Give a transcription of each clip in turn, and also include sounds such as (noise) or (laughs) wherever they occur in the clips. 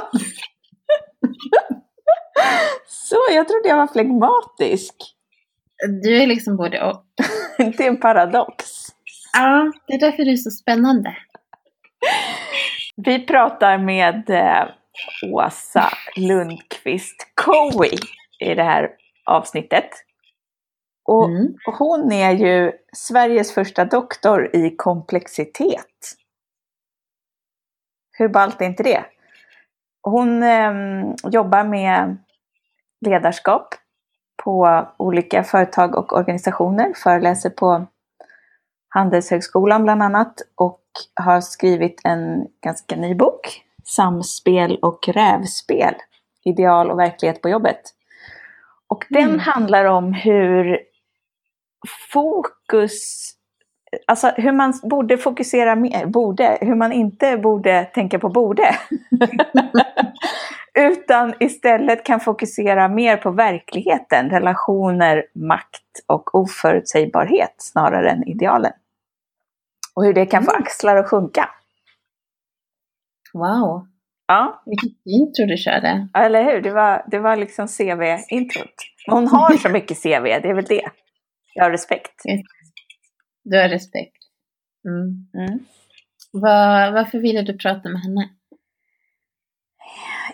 (laughs) Så, jag trodde jag var flegmatisk. Du är liksom både och. (laughs) Det är en paradox. Ja, det är därför du är så spännande. Vi pratar med eh, Åsa Lundqvist Cowie i det här avsnittet. Och Mm. hon är ju Sveriges första doktor i komplexitet. Hur ballt är inte det? Hon eh, jobbar med ledarskap på olika företag och organisationer, föreläser på Handelshögskolan bland annat och har skrivit en ganska ny bok, Samspel och rävspel, ideal och verklighet på jobbet. Och den Mm. handlar om hur fokus, alltså hur man borde fokusera mer, borde, hur man inte borde tänka på borde. (laughs) Utan istället kan fokusera mer på verkligheten, relationer, makt och oförutsägbarhet snarare än idealen. Och hur det kan få Mm. axlar att sjunka. Wow, Ja, vilket intro du körde. eller hur? Det var, det var liksom CV-introt. Hon har så (laughs) mycket CV, det är väl det. Jag har respekt. Du har respekt. Mm. Mm. Var, varför ville du prata med henne?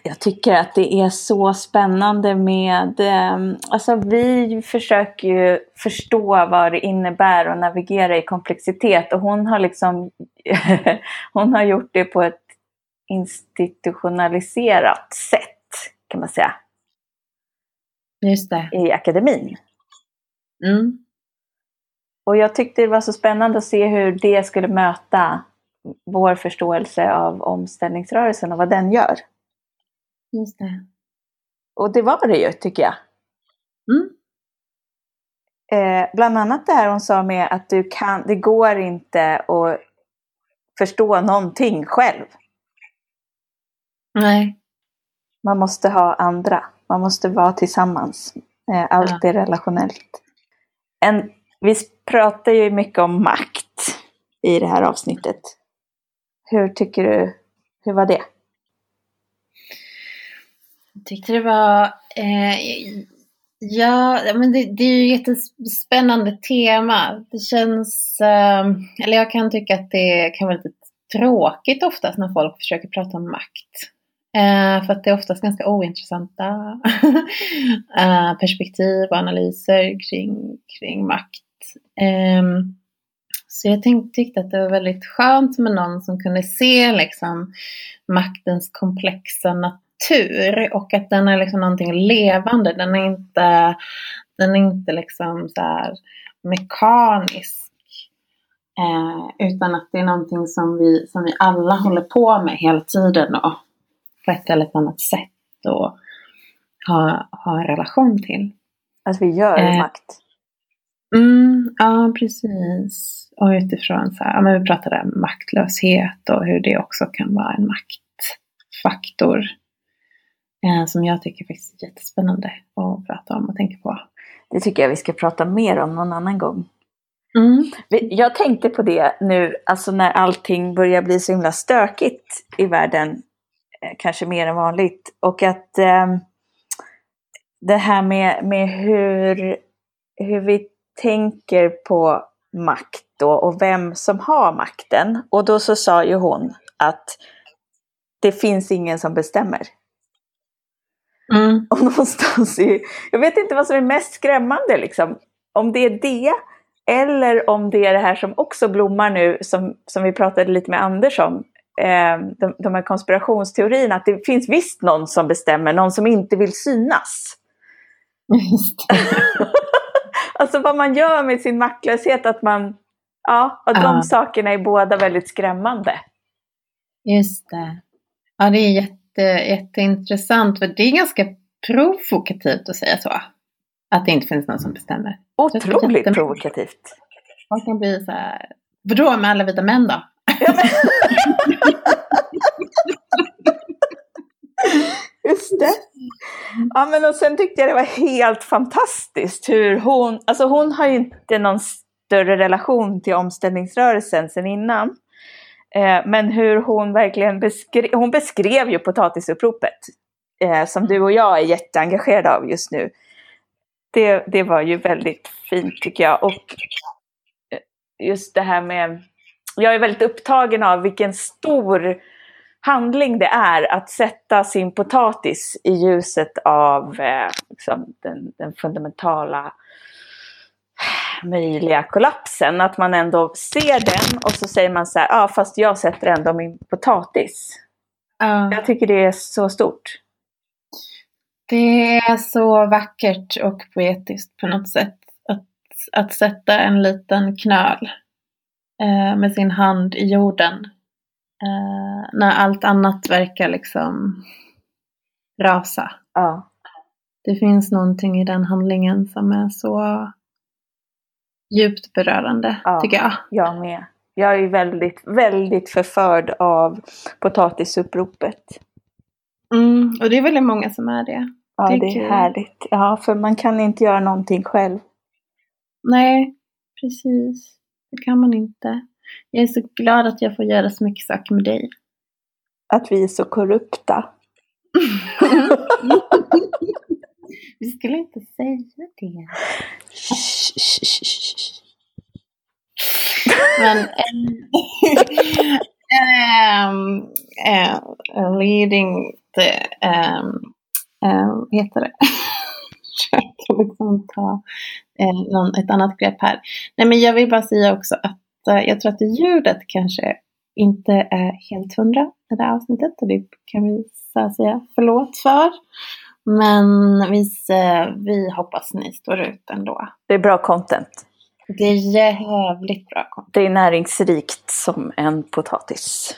Jag tycker att det är så spännande med, eh, alltså vi försöker ju förstå vad det innebär att navigera i komplexitet och hon har liksom, (laughs) hon har gjort det på ett institutionaliserat sätt kan man säga Just det. i akademin. Mm. Och jag tyckte det var så spännande att se hur det skulle möta vår förståelse av omställningsrörelsen och vad den gör. Just det. Och det var det ju, tycker jag. Mm. Eh, bland annat det här hon sa med att du kan, det går inte att förstå någonting själv. Nej. Man måste ha andra. Man måste vara tillsammans. Eh, allt är relationellt. En, vi pratar ju mycket om makt i det här avsnittet. Hur tycker du, hur var det? Jag tyckte det var... Eh, ja, men det, det är ju ett jättespännande tema. Det känns... Eh, eller jag kan tycka att det kan vara lite tråkigt oftast när folk försöker prata om makt. Eh, för att det är oftast ganska ointressanta (laughs) eh, perspektiv och analyser kring, kring makt. Ehm, så jag tänkte, tyckte att det var väldigt skönt med någon som kunde se liksom, maktens komplexa natur och att den är liksom någonting levande. Den är inte, den är inte liksom så här mekanisk. Eh, utan att det är någonting som vi, som vi alla håller på med hela tiden och på ett eller annat sätt och ha, ha en relation till. Att vi gör Eh, makt. Mm, ja, precis. Och utifrån så här, ja, men vi pratade om maktlöshet och hur det också kan vara en maktfaktor. Eh, som jag tycker faktiskt är jättespännande att prata om och tänka på. Det tycker jag vi ska prata mer om någon annan gång. Mm. Jag tänkte på det nu, alltså när allting börjar bli så himla stökigt i världen, eh, kanske mer än vanligt. Och att eh, det här med, med hur, hur vi tänker på makt då och vem som har makten. Och då så sa ju hon att det finns ingen som bestämmer. Mm. (laughs) Och någonstans i, jag vet inte vad som är mest skrämmande liksom. Om det är det eller om det är det här som också blommar nu som, som vi pratade lite med Anders om. Eh, de, de här konspirationsteorierna, att det finns visst någon som bestämmer, någon som inte vill synas. Just. (laughs) Alltså vad man gör med sin maktlöshet, att man, ja, att de Ja. sakerna är båda väldigt skrämmande. Just det. Ja, det är jätte, jätteintressant. För det är ganska provokativt att säga så. Att det inte finns någon som bestämmer. Otroligt jättemycket. provokativt. Man kan bli så här, vadå med alla vita män då? (laughs) (laughs) Just det. Ja, men och sen tyckte jag det var helt fantastiskt hur hon, alltså hon har ju inte någon större relation till omställningsrörelsen sen innan. Eh, men hur hon verkligen beskrev, hon beskrev ju potatisuppropet eh, som du och jag är jätteengagerade av just nu. Det, det var ju väldigt fint tycker jag. Och eh, just det här med, jag är väldigt upptagen av vilken stor handling det är att sätta sin potatis i ljuset av eh, liksom den, den, fundamentala möjliga kollapsen. Att man ändå ser den och så säger man så här, ja ah, fast jag sätter ändå min potatis. Uh. Jag tycker det är så stort. Det är så vackert och poetiskt på något sätt. Att, att sätta en liten knöl eh, med sin hand i jorden Eh, när allt annat verkar liksom rasa. Ja. Det finns någonting i den handlingen som är så djupt berörande, ja, tycker jag. Jag med. Jag är väldigt, väldigt förförd av potatisuppropet. Mm, och det är väldigt många som är det. Ja, det är, det är härligt. Ja, för man kan inte göra någonting själv. Nej, precis. Det kan man inte. Jag är så glad att jag får göra så mycket saker med dig. Att vi är så korrupta. (laughs) vi skulle inte säga det. Men um, uh, (laughs) leading the, um, uh, vad heter det? (laughs) Jag liksom ta uh, ett annat grepp här. Nej men jag vill bara säga också att jag tror att ljudet kanske inte är helt hundra i det här avsnittet och det kan vi säga förlåt för. Men vi, vi hoppas ni står ut ändå. Det är bra content. Det är jävligt bra content. Det är näringsrikt som en potatis.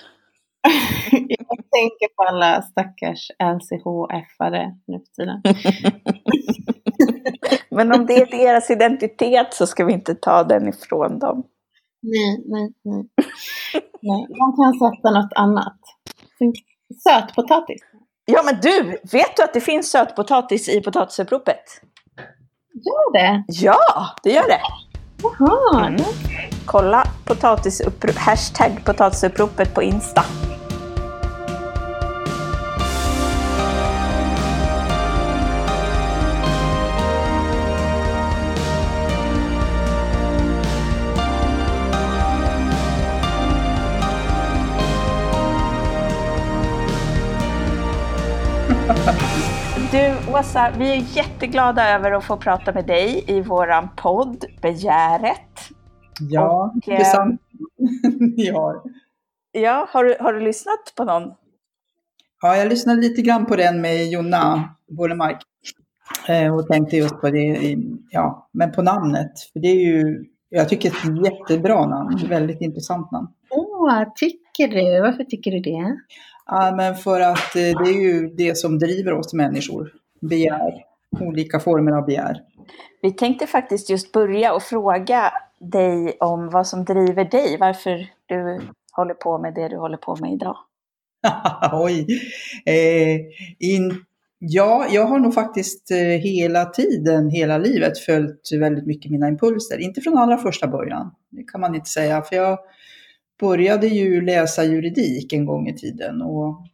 (laughs) jag tänker på alla stackars LCHF-are nu för tiden. (laughs) Men om det är deras identitet så ska vi inte ta den ifrån dem. Nej, nej, nej. nej. Man kan sätta något annat. Sötpotatis. Ja men du, vet du att det finns sötpotatis i potatisuppropet? Gör det? Ja, det gör det. Jaha. Mm. Kolla potatisupprop, hashtag potatisuppropet på Insta. Åsa, vi är jätteglada över att få prata med dig i våran podd Begäret. Ja, och, intressant. Ni (laughs) har. Ja, har du, har du lyssnat på någon? Ja, jag lyssnade lite grann på den med Jonna Bornemark. Eh, och tänkte just på det, ja, men på namnet. För det är ju, jag tycker det är ett jättebra namn, väldigt intressant namn. Åh, tycker du? Varför tycker du det? Ja, men för att eh, det är ju det som driver oss människor. Begär. Olika former av begär. Vi tänkte faktiskt just börja och fråga dig om vad som driver dig. Varför du håller på med det du håller på med idag. (laughs) Oj! Eh, in, ja, jag har nog faktiskt eh, hela tiden, hela livet följt väldigt mycket mina impulser. Inte från allra första början, det kan man inte säga. För jag började ju läsa juridik en gång i tiden och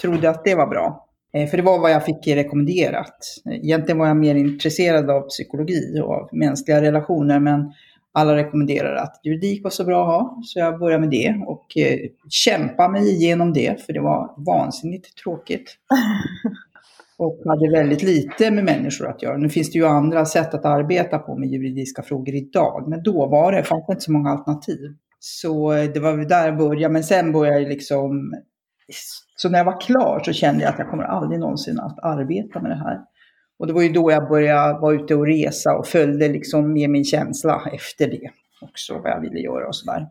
trodde att det var bra. Eh, för det var vad jag fick rekommenderat. Egentligen var jag mer intresserad av psykologi och av mänskliga relationer, men alla rekommenderade att juridik var så bra att ha, så jag började med det och eh, kämpa mig igenom det, för det var vansinnigt tråkigt. (laughs) Och hade väldigt lite med människor att göra. Nu finns det ju andra sätt att arbeta på med juridiska frågor idag, men då var det, fanns det inte så många alternativ. Så det var där jag började, men sen började jag liksom... Så när jag var klar så kände jag att jag kommer aldrig någonsin att arbeta med det här. Och det var ju då jag började vara ute och resa och följde liksom med min känsla efter det. Också vad jag ville göra och sådär.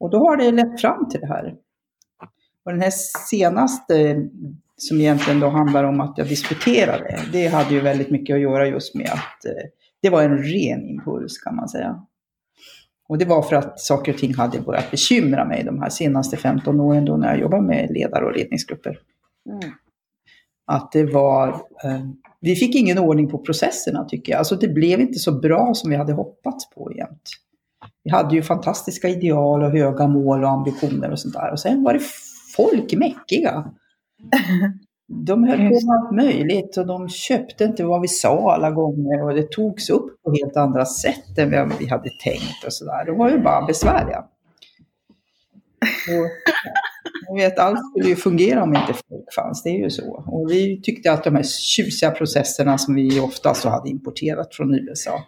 Och då har det lett fram till det här. Och den här senaste, som egentligen då handlar om att jag disputerade, det hade ju väldigt mycket att göra just med att eh, det var en ren impuls kan man säga. Och det var för att saker och ting hade börjat bekymra mig de här senaste 15 åren då när jag jobbade med ledare och ledningsgrupper. Mm. Att det var, eh, vi fick ingen ordning på processerna tycker jag. Alltså det blev inte så bra som vi hade hoppats på jämt. vi hade ju fantastiska ideal och höga mål och ambitioner och sånt där. Och sen var det folk mäckiga. De höll på med allt möjligt och de köpte inte vad vi sa alla gånger och det togs upp på helt andra sätt än vad vi hade tänkt och sådär. De var ju bara besvärliga. Och, jag vet, allt skulle ju fungera om inte folk fanns, det är ju så. Och vi tyckte att de här tjusiga processerna som vi oftast hade importerat från USA,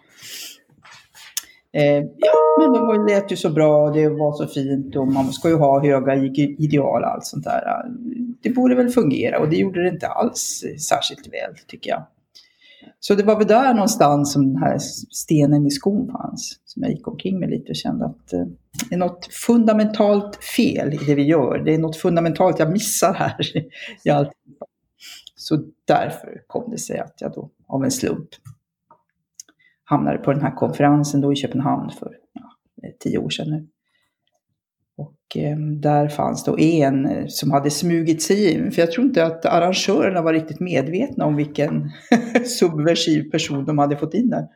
Eh, ja, men det lät ju så bra och det var så fint och man ska ju ha höga ideal och allt sånt där. Det borde väl fungera och det gjorde det inte alls särskilt väl tycker jag. Så det var väl där någonstans som den här stenen i skon fanns. Som jag gick omkring med lite och kände att eh, det är något fundamentalt fel i det vi gör. Det är något fundamentalt jag missar här (laughs) i allt. Så därför kom det sig att jag då av en slump hamnade på den här konferensen då i Köpenhamn för ja, tio år sedan nu. Och eh, där fanns då en eh, som hade smugit sig in, för jag tror inte att arrangörerna var riktigt medvetna om vilken (laughs) subversiv person de hade fått in där.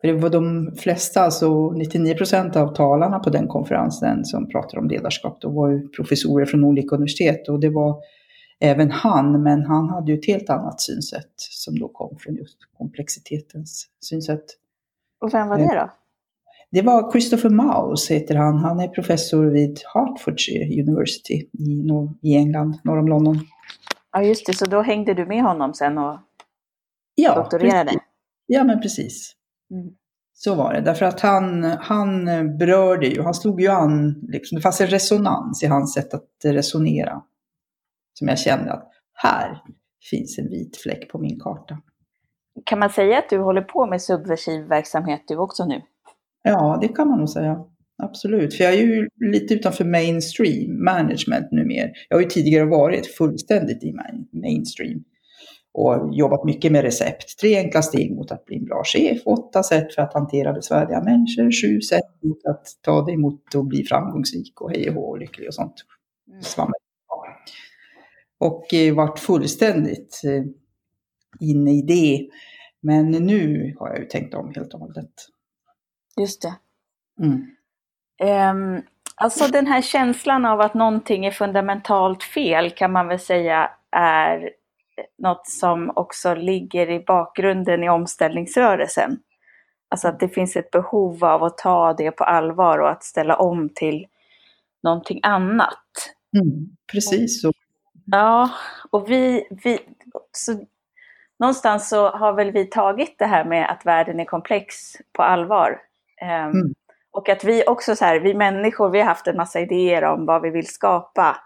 För det var de flesta, alltså 99 procent av talarna på den konferensen som pratade om ledarskap, då var ju professorer från olika universitet och det var även han, men han hade ju ett helt annat synsätt som då kom från just komplexitetens synsätt. Och vem var det då? Det var Christopher Mouse heter han. Han är professor vid Hertfordshire University i, i England, norr om London. Ja, just det. Så då hängde du med honom sen och ja, doktorerade? Precis. Ja, men precis. Mm. Så var det, därför att han, han berörde ju, han slog ju an, liksom, det fanns en resonans i hans sätt att resonera som jag kände att här finns en vit fläck på min karta. Kan man säga att du håller på med subversiv verksamhet du också nu? Ja, det kan man nog säga. Absolut, för jag är ju lite utanför mainstream management numera. Jag har ju tidigare varit fullständigt i mainstream och jobbat mycket med recept. Tre enkla steg mot att bli en bra chef, åtta sätt för att hantera besvärliga människor, sju sätt mot att ta dig mot att bli framgångsrik och hej och lycklig och sånt. Mm. Svammel. Och eh, varit fullständigt eh, inne i det. Men nu har jag ju tänkt om helt och hållet. Just det. Mm. Um, alltså den här känslan av att någonting är fundamentalt fel kan man väl säga är något som också ligger i bakgrunden i omställningsrörelsen. Alltså att det finns ett behov av att ta det på allvar och att ställa om till någonting annat. Mm, precis så. Ja, och vi, vi så, någonstans så har väl vi tagit det här med att världen är komplex på allvar. Um, mm. Och att vi också så här, vi människor, vi har haft en massa idéer om vad vi vill skapa.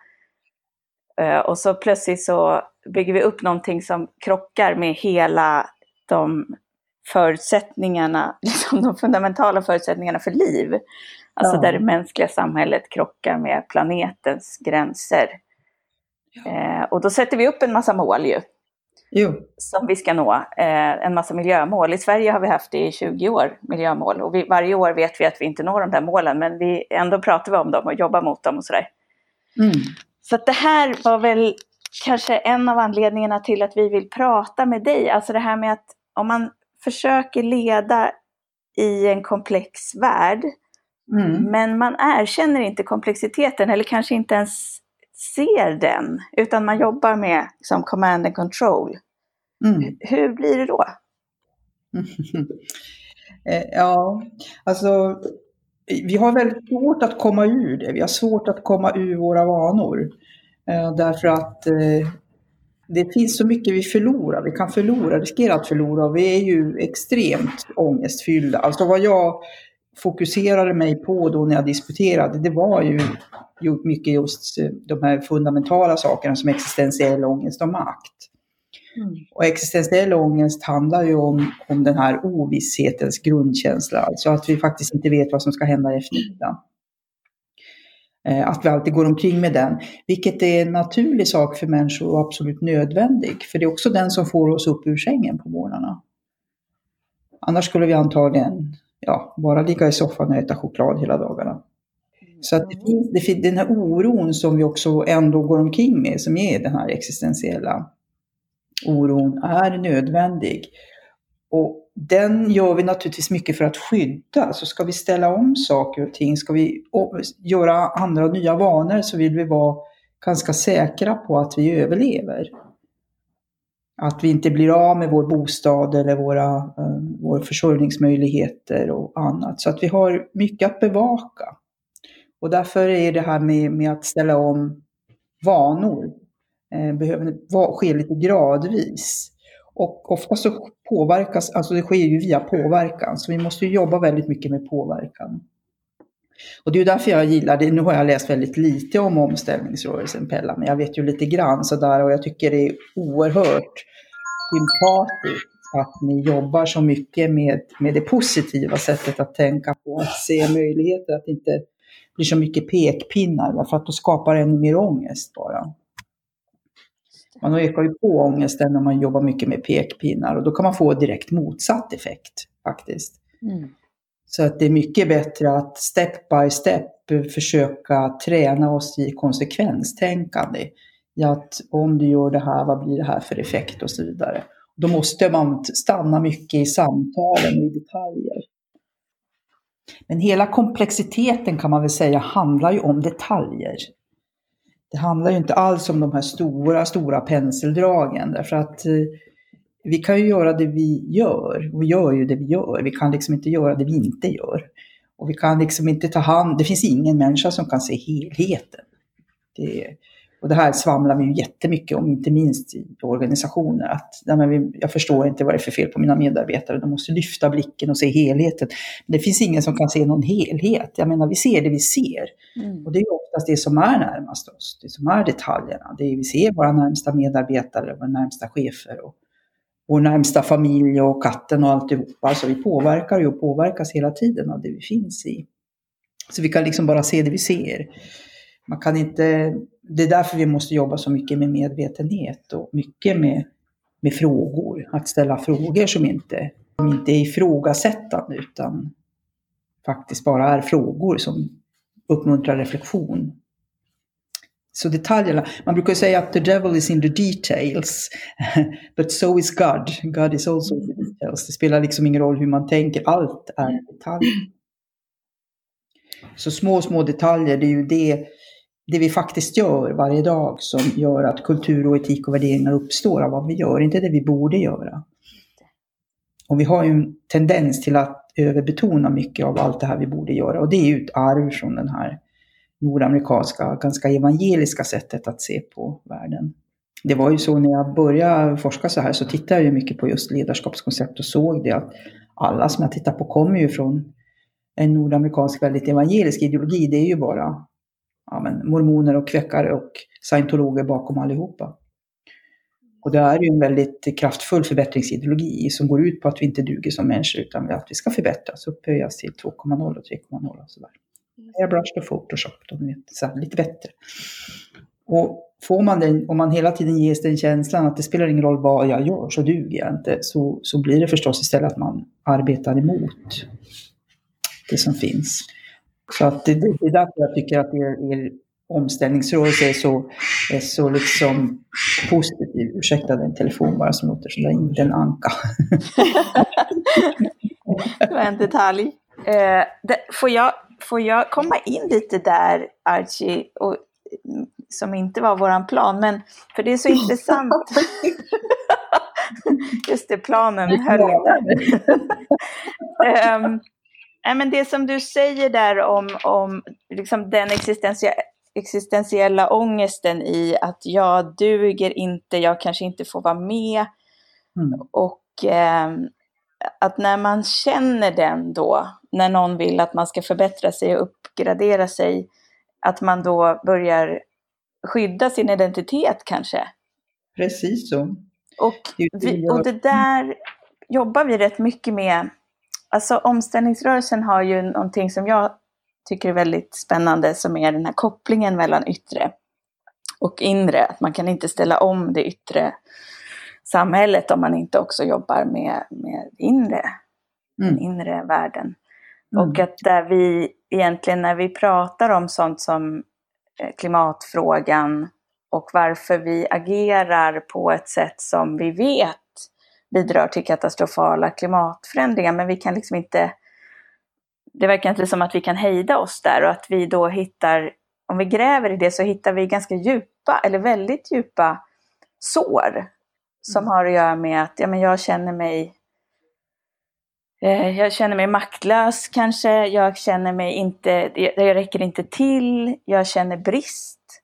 Uh, och så plötsligt så bygger vi upp någonting som krockar med hela de förutsättningarna, (laughs) liksom de fundamentala förutsättningarna för liv. Alltså ja. där det mänskliga samhället krockar med planetens gränser. Eh, och då sätter vi upp en massa mål ju. Jo. Som vi ska nå. Eh, en massa miljömål. I Sverige har vi haft det i 20 år, miljömål. Och vi, varje år vet vi att vi inte når de där målen, men vi, ändå pratar vi om dem och jobbar mot dem och sådär. Mm. Så det här var väl kanske en av anledningarna till att vi vill prata med dig. Alltså det här med att om man försöker leda i en komplex värld, mm. men man erkänner inte komplexiteten eller kanske inte ens ser den, utan man jobbar med liksom, command and control. Mm. Hur blir det då? (laughs) Eh, ja, alltså vi har väldigt svårt att komma ur det. Vi har svårt att komma ur våra vanor. Eh, därför att eh, det finns så mycket vi förlorar. Vi kan förlora, riskera att förlora. Vi är ju extremt ångestfyllda. Alltså vad jag fokuserade mig på då när jag disputerade, det var ju mycket just eh, de här fundamentala sakerna som existentiell ångest och makt. Mm. Och existentiell ångest handlar ju om, om den här ovisshetens grundkänsla, alltså att vi faktiskt inte vet vad som ska hända efter middagen. Eh, att vi alltid går omkring med den, vilket är en naturlig sak för människor och absolut nödvändig, för det är också den som får oss upp ur sängen på morgnarna. Annars skulle vi antagligen ja, bara ligga i soffan och äta choklad hela dagarna. Så att det finns, det finns den här oron som vi också ändå går omkring med, som är den här existentiella oron, är nödvändig. Och den gör vi naturligtvis mycket för att skydda. Så ska vi ställa om saker och ting, ska vi göra andra nya vanor så vill vi vara ganska säkra på att vi överlever. Att vi inte blir av med vår bostad eller våra, eh, våra försörjningsmöjligheter och annat. Så att vi har mycket att bevaka. Och därför är det här med, med att ställa om vanor eh, behöver ske lite gradvis. Och ofta så påverkas, alltså det sker ju via påverkan, så vi måste ju jobba väldigt mycket med påverkan. Och det är därför jag gillar det. Nu har jag läst väldigt lite om omställningsrörelsen Pella, men jag vet ju lite grann sådär och jag tycker det är oerhört sympatiskt att ni jobbar så mycket med, med det positiva sättet att tänka på, att se möjligheter, att inte bli så mycket pekpinnar, därför att då skapar det ännu mer ångest bara. Man ökar ju på ångesten när man jobbar mycket med pekpinnar och då kan man få direkt motsatt effekt faktiskt. Mm. Så att det är mycket bättre att step by step försöka träna oss i konsekvenstänkande. I att om du gör det här, vad blir det här för effekt och så vidare. Då måste man stanna mycket i samtalen och i detaljer. Men hela komplexiteten kan man väl säga handlar ju om detaljer. Det handlar ju inte alls om de här stora, stora penseldragen därför att eh, vi kan ju göra det vi gör och vi gör ju det vi gör. Vi kan liksom inte göra det vi inte gör. Och vi kan liksom inte ta hand, det finns ingen människa som kan se helheten. Det, och det här svamlar vi ju jättemycket om, inte minst i organisationer. Att, vi, jag förstår inte vad det är för fel på mina medarbetare, de måste lyfta blicken och se helheten. Men det finns ingen som kan se någon helhet. Jag menar, vi ser det vi ser. Mm. Och det är oftast det som är närmast oss, det som är detaljerna. Det är, vi ser våra närmsta medarbetare, våra närmsta chefer och vår närmsta familj och katten och alltihopa. Alltså vi påverkar ju och påverkas hela tiden av det vi finns i. Så vi kan liksom bara se det vi ser. Man kan inte, det är därför vi måste jobba så mycket med medvetenhet och mycket med, med frågor. Att ställa frågor som inte, som inte är ifrågasättande utan faktiskt bara är frågor som uppmuntrar reflektion. Så detaljerna, man brukar säga att the devil is in the details, (laughs) but so is God. God is also in the details. Det spelar liksom ingen roll hur man tänker, allt är detaljer. Så små, små detaljer, det är ju det det vi faktiskt gör varje dag som gör att kultur och etik och värderingar uppstår av vad vi gör, inte det vi borde göra. Och vi har ju en tendens till att överbetona mycket av allt det här vi borde göra och det är ju ett arv från den här nordamerikanska, ganska evangeliska sättet att se på världen. Det var ju så när jag började forska så här så tittade jag mycket på just ledarskapskoncept och såg det att alla som jag tittar på kommer ju från en nordamerikansk väldigt evangelisk ideologi. Det är ju bara ja, men, mormoner och kväckare och scientologer bakom allihopa. Och det är ju en väldigt kraftfull förbättringsideologi som går ut på att vi inte duger som människor utan att vi ska förbättras, upphöjas till 2,0 och 3,0 och sådär. Airbrush och Photoshop, de vet, så här, lite bättre. Och får man den, om man hela tiden ges den känslan att det spelar ingen roll vad jag gör så duger jag inte, så, så blir det förstås istället att man arbetar emot det som finns. Så att det, det är därför jag tycker att er, er omställningsrörelse är så, är så liksom positiv. Ursäkta den telefon bara som låter som inte en anka. det var en detalj. Eh, det, får, jag, får jag komma in lite där, Archie, och, som inte var våran plan, men för det är så intressant. (laughs) Just det, planen höll inte. um, (laughs) Nej, men det som du säger där om, om liksom den existentie existentiella ångesten i att jag duger inte, jag kanske inte får vara med. Mm. Och eh, att när man känner den då, när någon vill att man ska förbättra sig och uppgradera sig, att man då börjar skydda sin identitet kanske. Precis så. Och, vi, och det där jobbar vi rätt mycket med Alltså omställningsrörelsen har ju någonting som jag tycker är väldigt spännande som är den här kopplingen mellan yttre och inre. Att man kan inte ställa om det yttre samhället om man inte också jobbar med, med inre, mm. den inre världen. Mm. Och att där vi egentligen när vi pratar om sånt som eh, klimatfrågan och varför vi agerar på ett sätt som vi vet bidrar till katastrofala klimatförändringar. Men vi kan liksom inte, det verkar inte som att vi kan hejda oss där och att vi då hittar, om vi gräver i det så hittar vi ganska djupa, eller väldigt djupa sår. Som mm. har att göra med att ja, men jag känner mig eh, jag känner mig maktlös kanske, jag känner mig inte, jag räcker inte till, jag känner brist.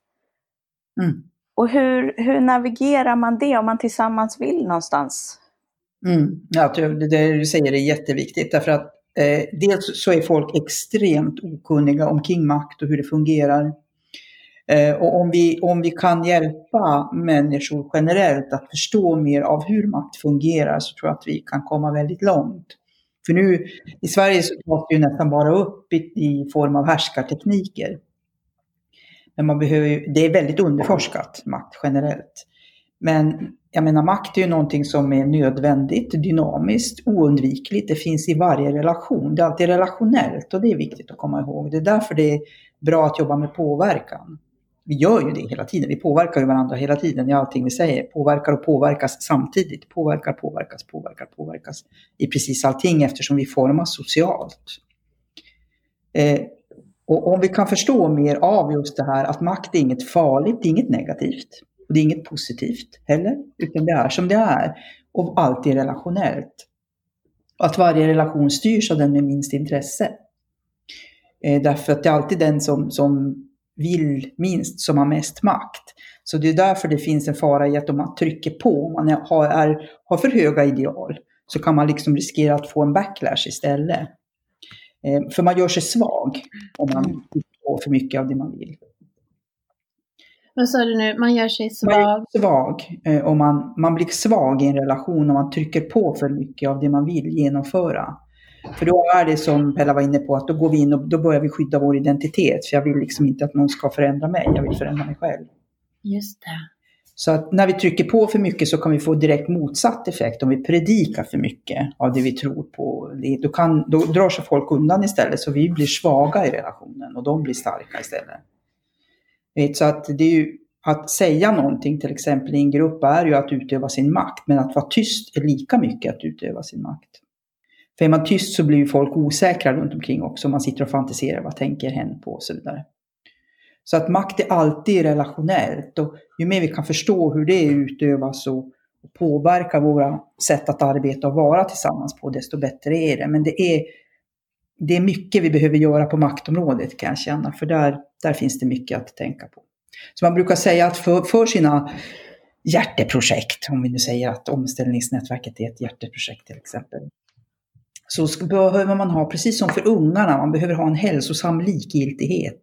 Mm. Och hur, hur navigerar man det om man tillsammans vill någonstans? Mm. Ja, det, det du säger är jätteviktigt därför att eh, dels så är folk extremt okunniga om kingmakt och hur det fungerar. Eh, och om vi, om vi kan hjälpa människor generellt att förstå mer av hur makt fungerar så tror jag att vi kan komma väldigt långt. För nu i Sverige så tas det ju nästan bara upp i, i form av härskartekniker. Men man behöver det är väldigt underforskat, makt generellt. Men jag menar, makt är ju någonting som är nödvändigt, dynamiskt, oundvikligt. Det finns i varje relation. Det är alltid relationellt och det är viktigt att komma ihåg. Det är därför det är bra att jobba med påverkan. Vi gör ju det hela tiden. Vi påverkar ju varandra hela tiden i allting vi säger. Påverkar och påverkas samtidigt. Påverkar, påverkas, påverkar, påverkas i precis allting eftersom vi formas socialt. Eh, och om vi kan förstå mer av just det här att makt är inget farligt, det är inget negativt. Och det är inget positivt heller, utan det är som det är. Och allt är relationellt. Och att varje relation styrs av den med minst intresse. Eh, därför att det är alltid den som, som vill minst som har mest makt. Så det är därför det finns en fara i att om man trycker på, om man har, är, har för höga ideal, så kan man liksom riskera att få en backlash istället. Eh, för man gör sig svag om man mm. får för mycket av det man vill. Vad sa du nu? Man gör sig svag? Man svag. Eh, och man, man blir svag i en relation om man trycker på för mycket av det man vill genomföra. För då är det som Pella var inne på, att då går vi in och då börjar vi skydda vår identitet. För jag vill liksom inte att någon ska förändra mig, jag vill förändra mig själv. Just det. Så att när vi trycker på för mycket så kan vi få direkt motsatt effekt. Om vi predikar för mycket av det vi tror på, då, kan, då drar sig folk undan istället. Så vi blir svaga i relationen och de blir starka istället. Eh, så att det är ju, att säga någonting till exempel i en grupp är ju att utöva sin makt. Men att vara tyst är lika mycket att utöva sin makt. För är man tyst så blir ju folk osäkra runt omkring också. Man sitter och fantiserar, vad tänker hen på och så vidare. Så att makt är alltid relationellt och ju mer vi kan förstå hur det utövas och, och påverkar våra sätt att arbeta och vara tillsammans på, desto bättre är det. Men det är, det är mycket vi behöver göra på maktområdet kan jag känna, för där, där finns det mycket att tänka på. Så man brukar säga att för, för sina hjärteprojekt, om vi nu säger att omställningsnätverket är ett hjärteprojekt till exempel, så behöver man ha, precis som för ungarna, man behöver ha en hälsosam likgiltighet.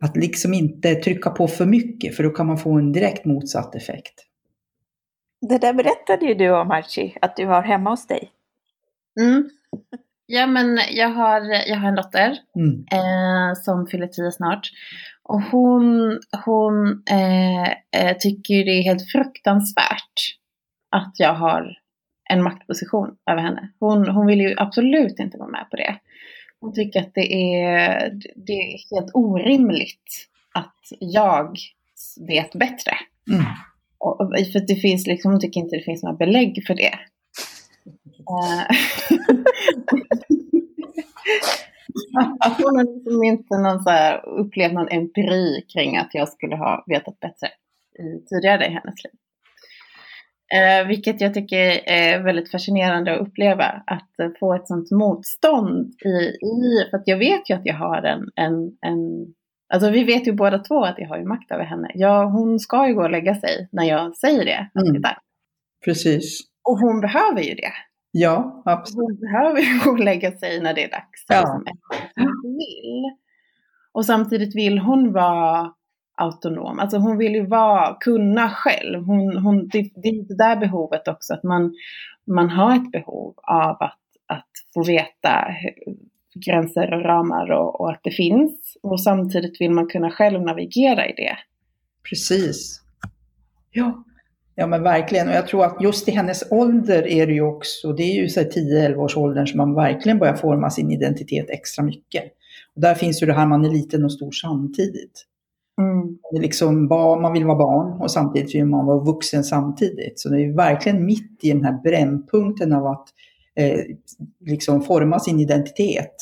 Att liksom inte trycka på för mycket för då kan man få en direkt motsatt effekt. Det där berättade ju du om Archie, att du har hemma hos dig. Mm. Ja men jag har, jag har en dotter mm. eh, som fyller tio snart. Och hon, hon eh, eh, tycker det är helt fruktansvärt att jag har en maktposition över henne. Hon, hon vill ju absolut inte vara med på det. Hon tycker att det är, det är helt orimligt att jag vet bättre. Mm. Och, för det finns liksom, hon tycker inte det finns några belägg för det. Eh. (laughs) hon har liksom inte någon så här, upplevt någon empiri kring att jag skulle ha vetat bättre tidigare i hennes liv. Eh, vilket jag tycker är väldigt fascinerande att uppleva. Att få ett sånt motstånd i, i för att jag vet ju att jag har en, en, en Alltså vi vet ju båda två att jag har ju makt över henne. Ja, hon ska ju gå och lägga sig när jag säger det. Mm. Precis. Och hon behöver ju det. Ja, absolut. Hon behöver ju gå och (laughs) lägga sig när det är dags. Ja. Hon vill. Och samtidigt vill hon vara autonom. Alltså hon vill ju vara, kunna själv. Hon, hon, det, det är det där behovet också, att man, man har ett behov av att, att få veta gränser och ramar och, och att det finns. Och samtidigt vill man kunna själv navigera i det. Precis. Ja. Ja men verkligen, och jag tror att just i hennes ålder är det ju också, det är ju 10-11 års åldern som man verkligen börjar forma sin identitet extra mycket. Och där finns ju det här man är liten och stor samtidigt. Mm. Det är liksom, man vill vara barn och samtidigt vill man vara vuxen samtidigt. Så det är verkligen mitt i den här brännpunkten av att eh, liksom forma sin identitet.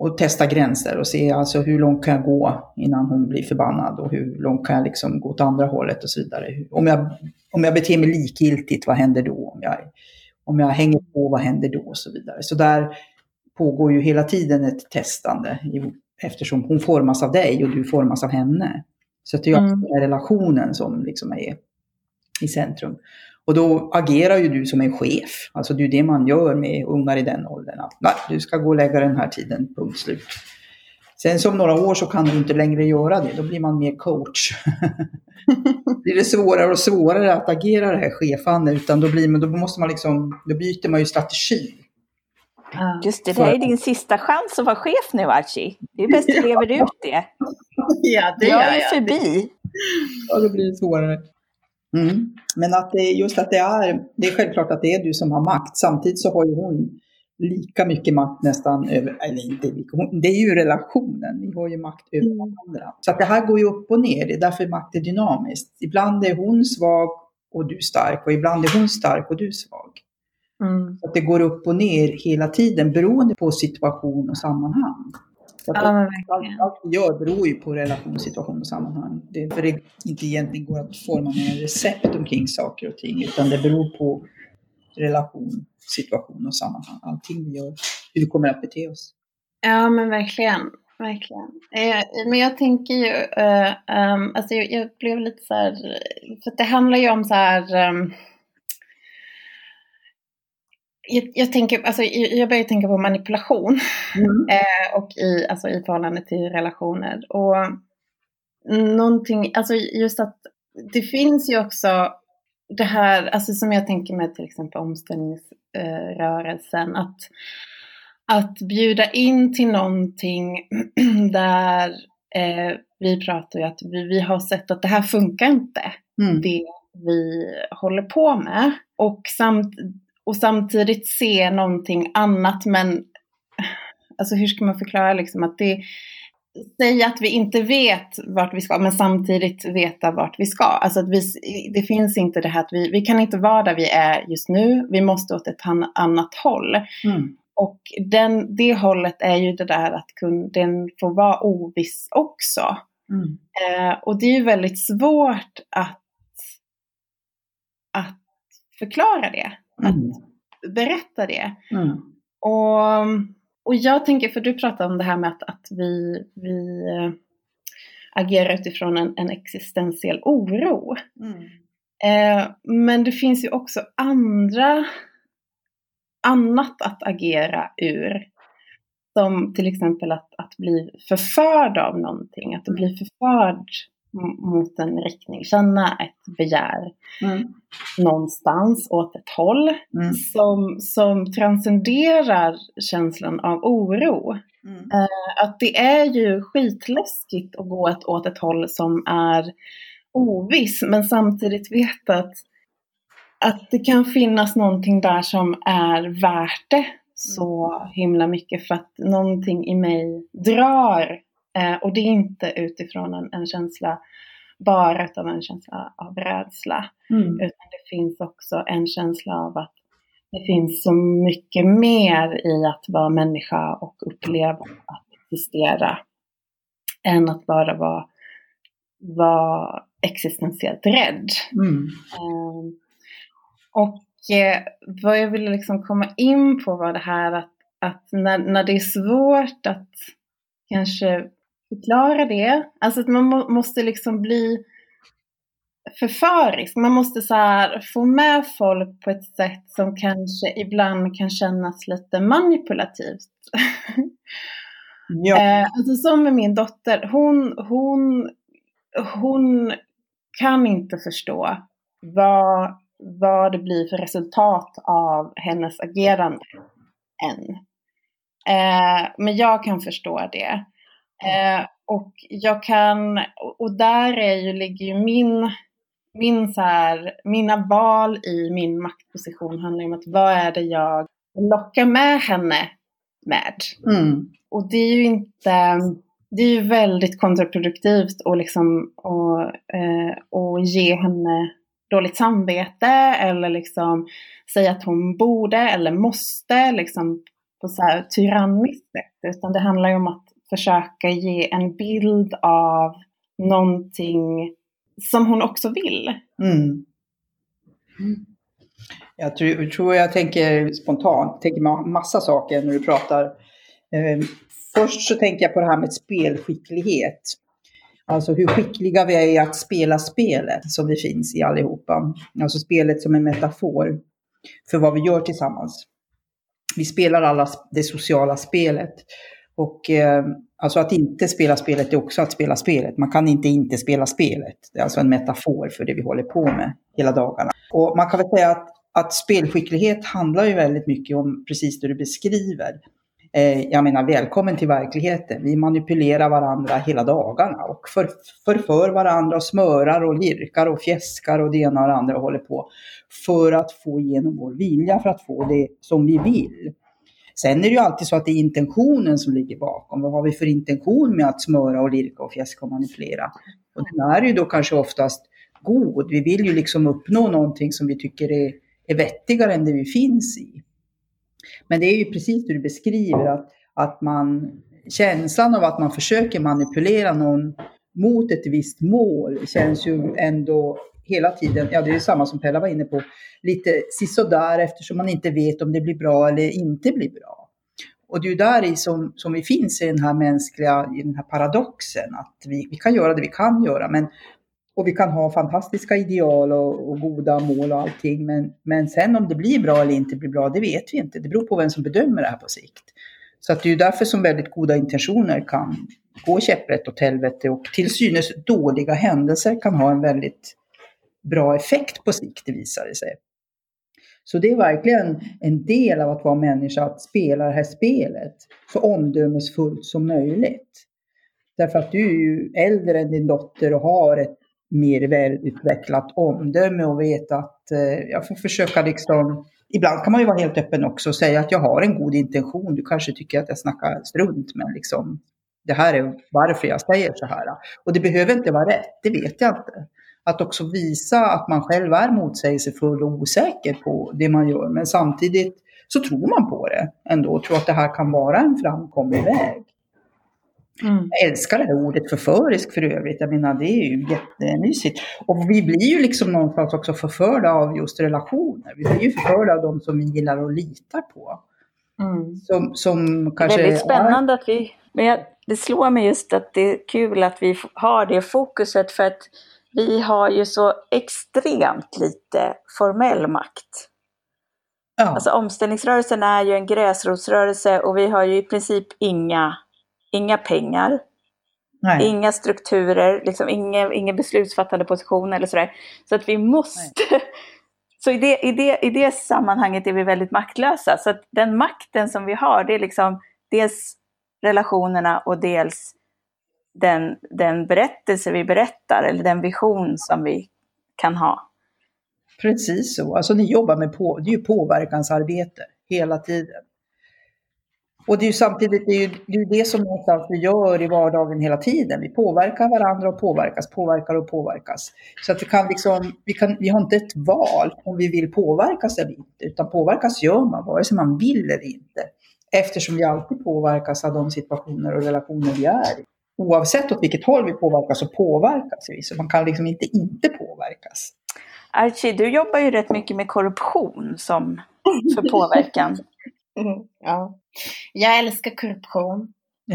Och testa gränser och se alltså hur långt kan jag gå innan hon blir förbannad och hur långt kan jag liksom gå åt andra hållet och så vidare. Om jag, om jag beter mig likgiltigt, vad händer då? Om jag, om jag hänger på, vad händer då? Och så vidare. Så där pågår ju hela tiden ett testande eftersom hon formas av dig och du formas av henne. Så att det är Mm. relationen som liksom är i centrum. Och då agerar ju du som en chef. Alltså det är det man gör med ungar i den åldern. Att, Nej, du ska gå och lägga den här tiden, punkt slut. Sen som några år så kan du inte längre göra det. Då blir man mer coach. (laughs) Det svårare och svårare att agera det här chefande. Utan då, blir man, då måste man liksom, då byter man ju strategi. Just det, det här är din sista chans att vara chef nu Archie. Det är bäst du (laughs) lever ut det. ja, det Jag gör är jag. förbi. Ja, då blir det svårare. Mm. Men att det, är- just att det är, det är självklart att det är du som har makt. Samtidigt så har ju hon lika mycket makt nästan över, eller inte lika, det är ju relationen, ni har ju makt över Mm. varandra. Så att det här går ju upp och ner, det är därför makt är dynamiskt. Ibland är hon svag och du stark och ibland är hon stark och du svag. Mm. Så att det går upp och ner hela tiden beroende på situation och sammanhang. Ja, men allt, vi gör beror ju på relation, situation och sammanhang. Det är för det inte egentligen går att forma med recept omkring saker och ting, utan det beror på relation, situation och sammanhang. Allting vi gör, hur vi kommer att bete oss. Ja, men verkligen. Verkligen. Eh, men jag tänker ju, eh, ehm, alltså jag, jag blev lite så här, för det handlar ju om så här, ehm, jag, jag tänker, alltså jag börjar tänka på manipulation (laughs) eh, och i, alltså i förhållande till relationer. Och någonting, alltså just att det finns ju också det här, alltså som jag tänker med till exempel omställningsrörelsen, att, att bjuda in till någonting (clears throat) där eh, vi pratar ju att vi, vi har sett att det här funkar inte, Mm. det vi håller på med. Och, samt, och samtidigt se någonting annat, men alltså hur ska man förklara liksom att det Säga att vi inte vet vart vi ska, men samtidigt veta vart vi ska. Alltså att vi, det finns inte det här att vi, vi kan inte vara där vi är just nu, vi måste åt ett an- annat håll. Mm. Och den, det hållet är ju det där att kun, den får vara oviss också. Mm. Eh, och det är ju väldigt svårt att, att förklara det, Mm. berätta det. Mm. Och, och jag tänker, för du pratade om det här med att, att vi, vi eh, agerar utifrån en, en existentiell oro. Mm. Eh, men det finns ju också andra, annat att agera ur. Som till exempel att, att bli förförd av någonting, att bli förförd m- mot en riktning, känna ett begär Mm. någonstans åt ett håll Mm. som, som transcenderar känslan av oro. Mm. Att det är ju skitläskigt att gå ett, åt ett håll som är oviss, men samtidigt veta att, att det kan finnas någonting där som är värt det så himla mycket för att någonting i mig drar. Eh, och det är inte utifrån en, en känsla bara utav en känsla av rädsla. Mm. Utan det finns också en känsla av att det finns så mycket mer i att vara människa och uppleva att existera. Än att bara vara, vara existentiellt rädd. Mm. Ehm, och eh, vad jag ville liksom komma in på var det här att, att när, när det är svårt att kanske förklara det, alltså att man må, måste liksom bli förförisk. Man måste så här få med folk på ett sätt som kanske ibland kan kännas lite manipulativt. Ja. Eh, alltså som med min dotter, hon, hon, hon kan inte förstå vad, vad det blir för resultat av hennes agerande än. Eh, men jag kan förstå det. Eh, och jag kan, och- där är ju, ligger ju min, min så här, mina val i min maktposition handlar om att vad är det jag lockar med henne med? Mm. Och det är ju inte, det är ju väldigt kontraproduktivt att liksom, och, eh, och ge henne dåligt samvete eller liksom säga att hon borde eller måste liksom på så här tyranniskt sätt. Utan det handlar ju om att försöka ge en bild av någonting som hon också vill. Mm. Jag tror, tror jag tänker spontant, tänker massa saker när du pratar. Eh, först så tänker jag på det här med spelskicklighet. Alltså hur skickliga vi är i att spela spelet som vi finns i allihopa. Alltså spelet som en metafor för vad vi gör tillsammans. Vi spelar alla det sociala spelet. Och eh, alltså att inte spela spelet är också att spela spelet. Man kan inte inte spela spelet. Det är alltså en metafor för det vi håller på med hela dagarna. Och man kan väl säga att, att spelskicklighet handlar ju väldigt mycket om precis det du beskriver. Eh, jag menar, välkommen till verkligheten. Vi manipulerar varandra hela dagarna och för, förför varandra och smörar och lirkar och fjäskar och det ena och det andra och håller på. För att få igenom vår vilja, för att få det som vi vill. Sen är det ju alltid så att det är intentionen som ligger bakom. Vad har vi för intention med att smöra och lirka och fjäska och manipulera? Och den är ju då kanske oftast god. Vi vill ju liksom uppnå någonting som vi tycker är, är vettigare än det vi finns i. Men det är ju precis det du beskriver, att, att man, känslan av att man försöker manipulera någon mot ett visst mål känns ju ändå hela tiden, ja det är samma som Pella var inne på, lite sisådär eftersom man inte vet om det blir bra eller inte blir bra. Och det är ju där i som, som vi finns i den här mänskliga, i den här paradoxen, att vi, vi kan göra det vi kan göra, men och vi kan ha fantastiska ideal och, och, goda mål och allting. Men, men sen om det blir bra eller inte blir bra, det vet vi inte. Det beror på vem som bedömer det här på sikt. Så att det är ju därför som väldigt goda intentioner kan gå käpprätt åt helvete och till synes dåliga händelser kan ha en väldigt bra effekt på sikt, det visar det sig. Så det är verkligen en del av att vara människa, att spela det här spelet så omdömesfullt som möjligt. Därför att du är ju äldre än din dotter och har ett mer välutvecklat omdöme och vet att eh, jag får försöka liksom Ibland kan man ju vara helt öppen också och säga att jag har en god intention. Du kanske tycker att jag snackar strunt, men liksom det här är varför jag säger så här. Och det behöver inte vara rätt, det vet jag inte. Att också visa att man själv är motsägelsefull och osäker på det man gör, men samtidigt så tror man på det ändå och tror att det här kan vara en framkomlig väg. Mm. Jag älskar det här ordet förförisk för övrigt. Jag menar, det är ju jättemysigt. Och vi blir ju liksom någonstans också förförda av just relationer. Vi blir ju förförda av de som vi gillar och litar på. Mm. Som, som kanske det är väldigt spännande är... att vi... Men jag, det slår mig just att det är kul att vi har det fokuset för att vi har ju så extremt lite formell makt. Ja. Alltså omställningsrörelsen är ju en gräsrotsrörelse och vi har ju i princip inga inga pengar, Nej. inga strukturer, liksom inga, ingen beslutsfattande position eller sådär. Så att vi måste... Nej. (laughs) Så i det, i, det, i det sammanhanget är vi väldigt maktlösa. Så att den makten som vi har, det är liksom dels relationerna och dels den, den berättelse vi berättar eller den vision som vi kan ha. Precis så. Alltså ni jobbar med på, det är ju påverkansarbete hela tiden. Och det är ju samtidigt det, är ju, det, är det som någonstans vi gör i vardagen hela tiden. Vi påverkar varandra och påverkas, påverkar och påverkas. Så att vi kan liksom, vi, kan, vi har inte ett val om vi vill påverkas eller inte, utan påverkas gör man vare sig man vill eller inte. Eftersom vi alltid påverkas av de situationer och relationer vi är i. Oavsett åt vilket håll vi påverkas så påverkas vi, så man kan liksom inte inte påverkas. Archie, du jobbar ju rätt mycket med korruption som för påverkan. (laughs) Mm, ja. Jag älskar korruption. (laughs)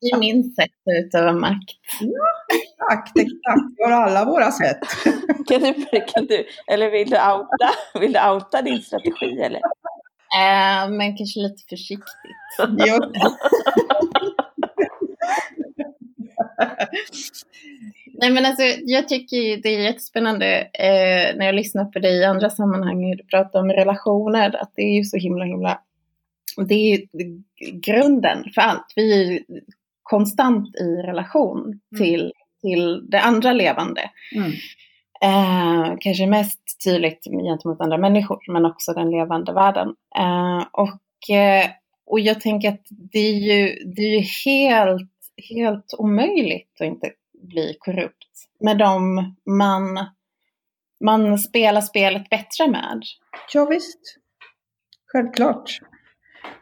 det är min sätt att utöva makt. Ja, exakt, exakt. Vi har alla våra sätt. kan du, kan du, eller vill du, outa, vill du outa din strategi? Eller? Äh, men kanske lite försiktigt. (laughs) Nej men alltså jag tycker det är jättespännande eh, när jag lyssnar på dig i andra sammanhang hur du pratar om relationer, att det är ju så himla himla, det är ju grunden för allt. Vi är ju konstant i relation mm. till, till det andra levande. Mm. Eh, kanske mest tydligt gentemot andra människor, men också den levande världen. Eh, och, eh, och jag tänker att det är ju, det är ju helt, helt omöjligt att inte bli korrupt med dem man, man spelar spelet bättre med. Ja, visst. Självklart.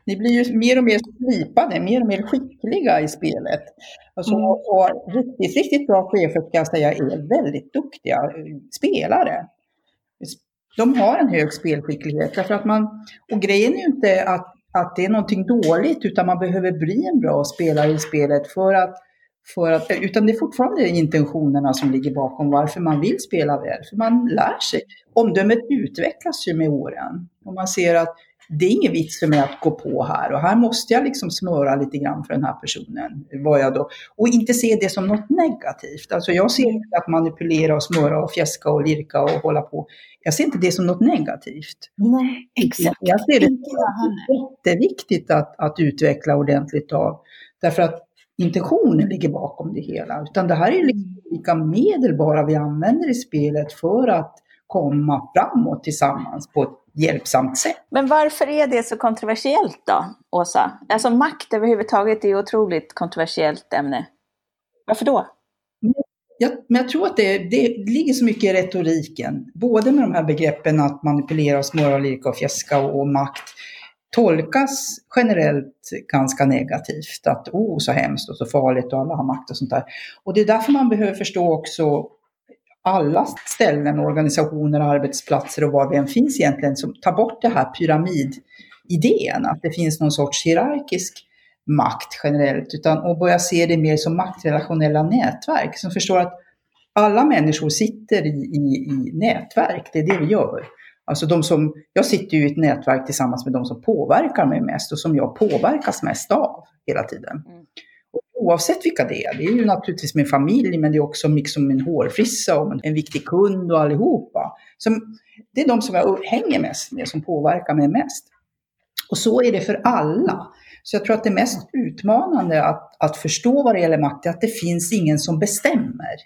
Ni blir ju mer och mer slipade, mer och mer skickliga i spelet. Alltså, mm. och riktigt, riktigt bra chefer ska jag säga är väldigt duktiga spelare. De har en hög spelskicklighet. Därför att man, och grejen är ju inte att, att det är någonting dåligt, utan man behöver bli en bra spelare i spelet för att för att, utan det är fortfarande intentionerna som ligger bakom varför man vill spela väl. För man lär sig. Omdömet utvecklas ju med åren. Och man ser att det är ingen vits för mig att gå på här och här måste jag liksom smöra lite grann för den här personen. Vad jag då, och inte se det som något negativt. Alltså jag ser mm. inte att manipulera och smöra och fjäska och lirka och hålla på. Jag ser inte det som något negativt. Nej, exakt. Jag ser det som jätteviktigt att, att utveckla ordentligt av. Därför att intentionen ligger bakom det hela. Utan det här är liksom olika medel bara vi använder i spelet för att komma framåt tillsammans på ett hjälpsamt sätt. Men varför är det så kontroversiellt då, Åsa? Alltså makt överhuvudtaget är ett otroligt kontroversiellt ämne. Varför då? Jag, men jag tror att det, det ligger så mycket i retoriken, både med de här begreppen att manipulera, smöra, lirka och fjäska och, och makt tolkas generellt ganska negativt. Att oh, så hemskt och så farligt och alla har makt och sånt där. Och det är därför man behöver förstå också alla ställen, organisationer, arbetsplatser och var vi än finns egentligen, som tar bort det här pyramididén, att det finns någon sorts hierarkisk makt generellt, utan och börja se det mer som maktrelationella nätverk, som förstår att alla människor sitter i, i, i nätverk, det är det vi gör. Alltså de som, jag sitter ju i ett nätverk tillsammans med de som påverkar mig mest och som jag påverkas mest av hela tiden. Mm oavsett vilka det är, det är ju naturligtvis min familj, men det är också liksom min hårfrissa och en viktig kund och allihopa. Som, det är de som jag hänger mest med, som påverkar mig mest. Och så är det för alla. Så jag tror att det mest utmanande att, att förstå vad det gäller makt är att det finns ingen som bestämmer.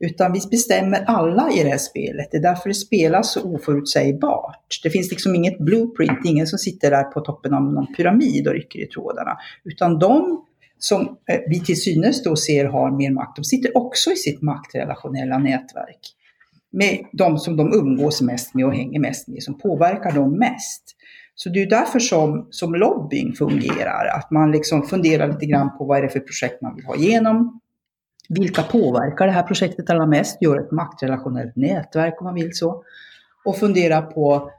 Utan vi bestämmer alla i det här spelet. Det är därför det spelas så oförutsägbart. Det finns liksom inget blueprint, ingen som sitter där på toppen av någon pyramid och rycker i trådarna. Utan de som eh, vi till synes då ser har mer makt, de sitter också i sitt maktrelationella nätverk. Med de som de umgås mest med och hänger mest med, som påverkar dem mest. Så det är därför som, som lobbying fungerar, att man liksom funderar lite grann på vad är det för projekt man vill ha igenom, vilka påverkar det här projektet allra mest? Gör ett maktrelationellt nätverk om man vill så. Och fundera på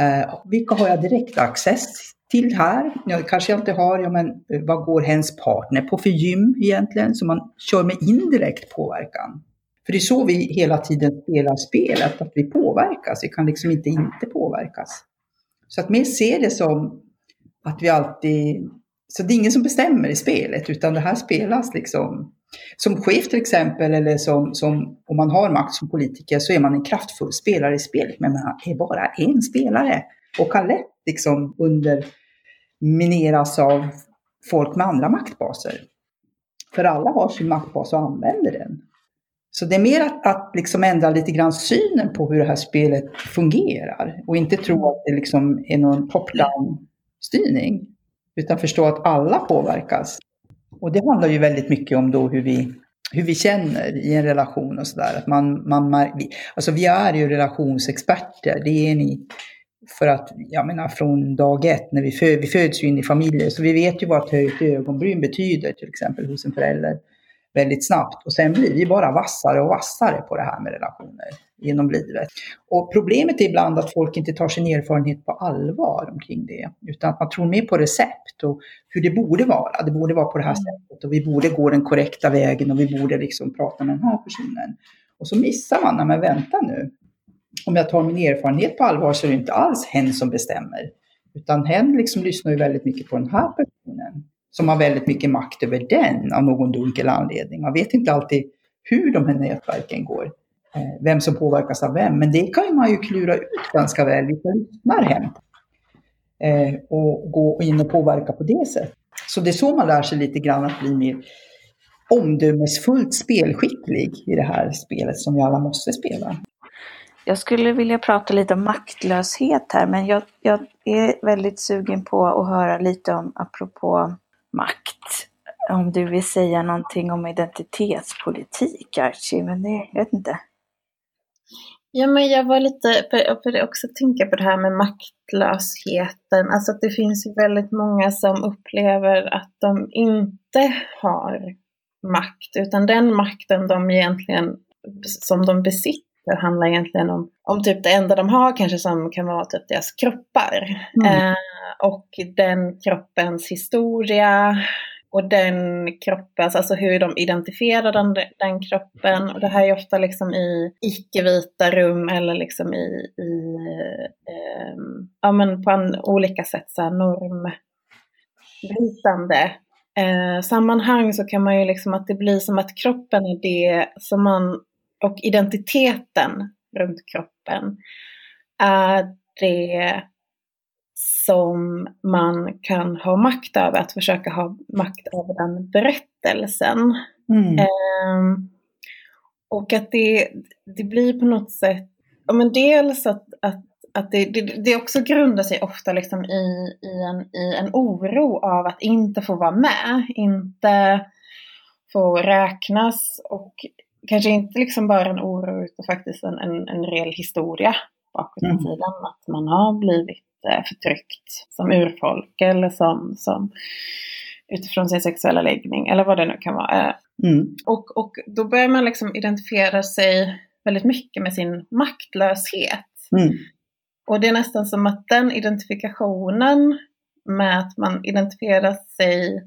eh, vilka har jag direkt access till här? Ja, kanske jag inte har, ja, men eh, vad går hens partner på för gym egentligen? Så man kör med indirekt påverkan. För det är så vi hela tiden spelar spelet, att vi påverkas. Vi kan liksom inte inte påverkas. Så att mer se det som att vi alltid... Så det är ingen som bestämmer i spelet, utan det här spelas liksom som chef till exempel, eller som, som, om man har makt som politiker, så är man en kraftfull spelare i spelet. Men man är bara en spelare och kan lätt liksom under mineras av folk med andra maktbaser. För alla har sin maktbas och använder den. Så det är mer att, att liksom ändra lite grann synen på hur det här spelet fungerar och inte tro att det liksom är någon top-down styrning. Utan förstå att alla påverkas och det handlar ju väldigt mycket om då hur vi, hur vi känner i en relation och sådär. man, man, vi, alltså vi är ju relationsexperter, det är ni. För att, jag menar från dag ett, när vi, föd, vi föds ju in i familjer, så vi vet ju vad ett höjt ögonbryn betyder till exempel hos en förälder väldigt snabbt. Och sen blir vi bara vassare och vassare på det här med relationer genom livet. Och problemet är ibland att folk inte tar sin erfarenhet på allvar omkring det, utan att man tror mer på recept och hur det borde vara. Det borde vara på det här mm. sättet och vi borde gå den korrekta vägen och vi borde liksom prata med den här personen. Och så missar man, när man väntar nu. Om jag tar min erfarenhet på allvar så är det inte alls hen som bestämmer. Utan hen liksom lyssnar ju väldigt mycket på den här personen som har väldigt mycket makt över den av någon dunkel anledning. Man vet inte alltid hur de här nätverken går, eh, vem som påverkas av vem, men det kan man ju klura ut ganska väl, vilka lyssnar hem eh, och gå in och påverka på det sättet. Så det är så man lär sig lite grann att bli mer omdömesfullt spelskicklig i det här spelet som vi alla måste spela. Jag skulle vilja prata lite om maktlöshet här, men jag, jag är väldigt sugen på att höra lite om, apropå makt, om du vill säga någonting om identitetspolitik, Archie, men det, jag vet inte. Ja, men jag var lite, för också tänka på det här med maktlösheten, alltså att det finns ju väldigt många som upplever att de inte har makt, utan den makten de egentligen, som de besitter handlar egentligen om, om typ det enda de har kanske som kan vara typ deras kroppar. Mm. Eh, och den kroppens historia, och den kroppen, alltså hur de identifierar den, den kroppen. Och det här är ofta liksom i icke-vita rum eller liksom i, i eh, ja men på en, olika sätt så här normbrytande eh, sammanhang så kan man ju liksom att det blir som att kroppen är det som man, och identiteten runt kroppen är det som man kan ha makt över, att försöka ha makt över den berättelsen. Mm. Eh, och att det, det blir på något sätt, ja men dels att, att, att det, det, det också grundar sig ofta liksom i, i, en, i en oro av att inte få vara med, inte få räknas och kanske inte liksom bara en oro utan faktiskt en, en, en reell historia bakåt i mm. tiden. Att man har blivit förtryckt som urfolk eller som, som utifrån sin sexuella läggning eller vad det nu kan vara. Mm. Och, och då börjar man liksom identifiera sig väldigt mycket med sin maktlöshet. Mm. Och det är nästan som att den identifikationen med att man identifierar sig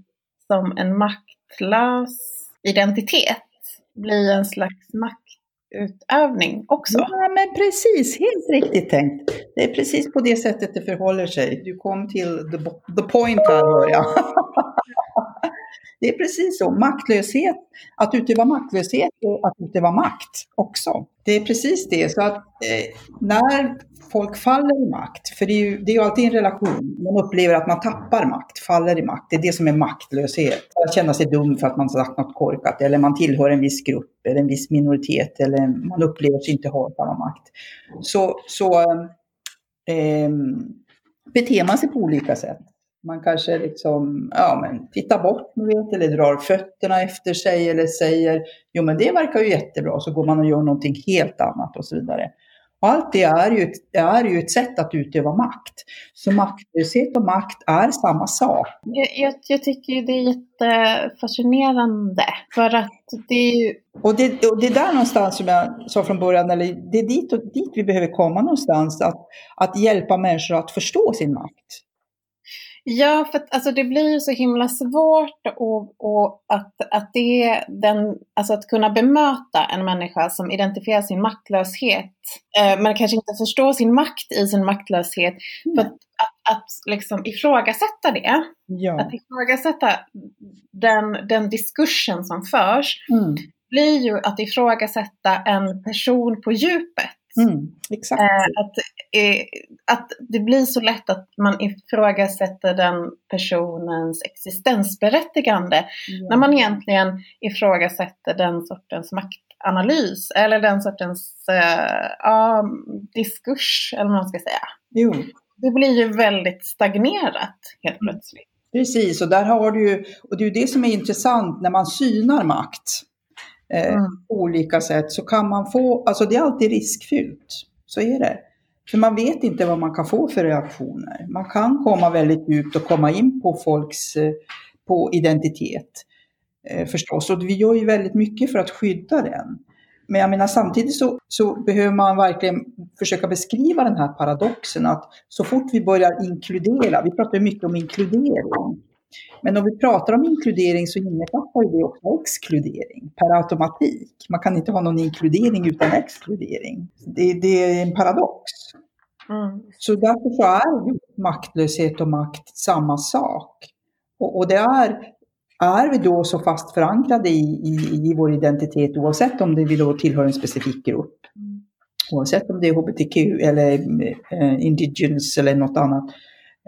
som en maktlös identitet bli en slags maktutövning också. Ja, men precis, helt riktigt tänkt. Det är precis på det sättet det förhåller sig. Du kom till the, the point här, hör jag. (laughs) Det är precis så. Maktlöshet, att utöva maktlöshet och att utöva makt också. Det är precis det. Så att eh, när folk faller i makt, för det är ju det är ju alltid en relation, man upplever att man tappar makt, faller i makt. Det är det som är maktlöshet. Att känna sig dum för att man sagt något korkat, eller man tillhör en viss grupp, eller en viss minoritet, eller man upplever sig inte ha samma makt. Så, så eh, eh beter man sig på olika sätt. Man kanske liksom, ja men tittar bort, vet, eller drar fötterna efter sig eller säger, jo men det verkar ju jättebra, så går man och gör någonting helt annat och så vidare. Och allt det är ju, är ju ett sätt att utöva makt. Så maktlöshet och makt är samma sak. Jag, jag, jag tycker det är jättefascinerande. För att det är ju... Och det, och det är där någonstans som jag sa från början, eller det är dit, och, dit vi behöver komma någonstans. Att, att hjälpa människor att förstå sin makt. Ja, för att, alltså, det blir ju så himla svårt och, och att, att, det, den, alltså, att kunna bemöta en människa som identifierar sin maktlöshet, eh, men kanske inte förstår sin makt i sin maktlöshet. Mm. För att, att, att liksom ifrågasätta det, ja. att ifrågasätta den, den diskursen som förs, mm. blir ju att ifrågasätta en person på djupet. Mm, exakt. Eh, att, eh, att det blir så lätt att man ifrågasätter den personens existensberättigande mm. när man egentligen ifrågasätter den sortens maktanalys eller den sortens eh, ja, diskurs, eller vad man ska säga. Jo. Det blir ju väldigt stagnerat helt plötsligt. Precis, och där har du och det är ju det som är intressant när man synar makt eh, mm. på olika sätt så kan man få, alltså det är alltid riskfyllt. Så är det. För man vet inte vad man kan få för reaktioner. Man kan komma väldigt djupt och komma in på folks eh, på identitet eh, förstås. Och vi gör ju väldigt mycket för att skydda den. Men jag menar samtidigt så, så, behöver man verkligen försöka beskriva den här paradoxen att så fort vi börjar inkludera, vi pratar mycket om inkludering, men om vi pratar om inkludering så innefattar det också exkludering per automatik. Man kan inte ha någon inkludering utan exkludering. Det, det är en paradox. Mm. Så därför så är maktlöshet och makt samma sak. Och, och det är, är vi då så fast förankrade i, i, i vår identitet oavsett om det vi då tillhör en specifik grupp. Oavsett om det är hbtq eller eh, indigenous eller något annat,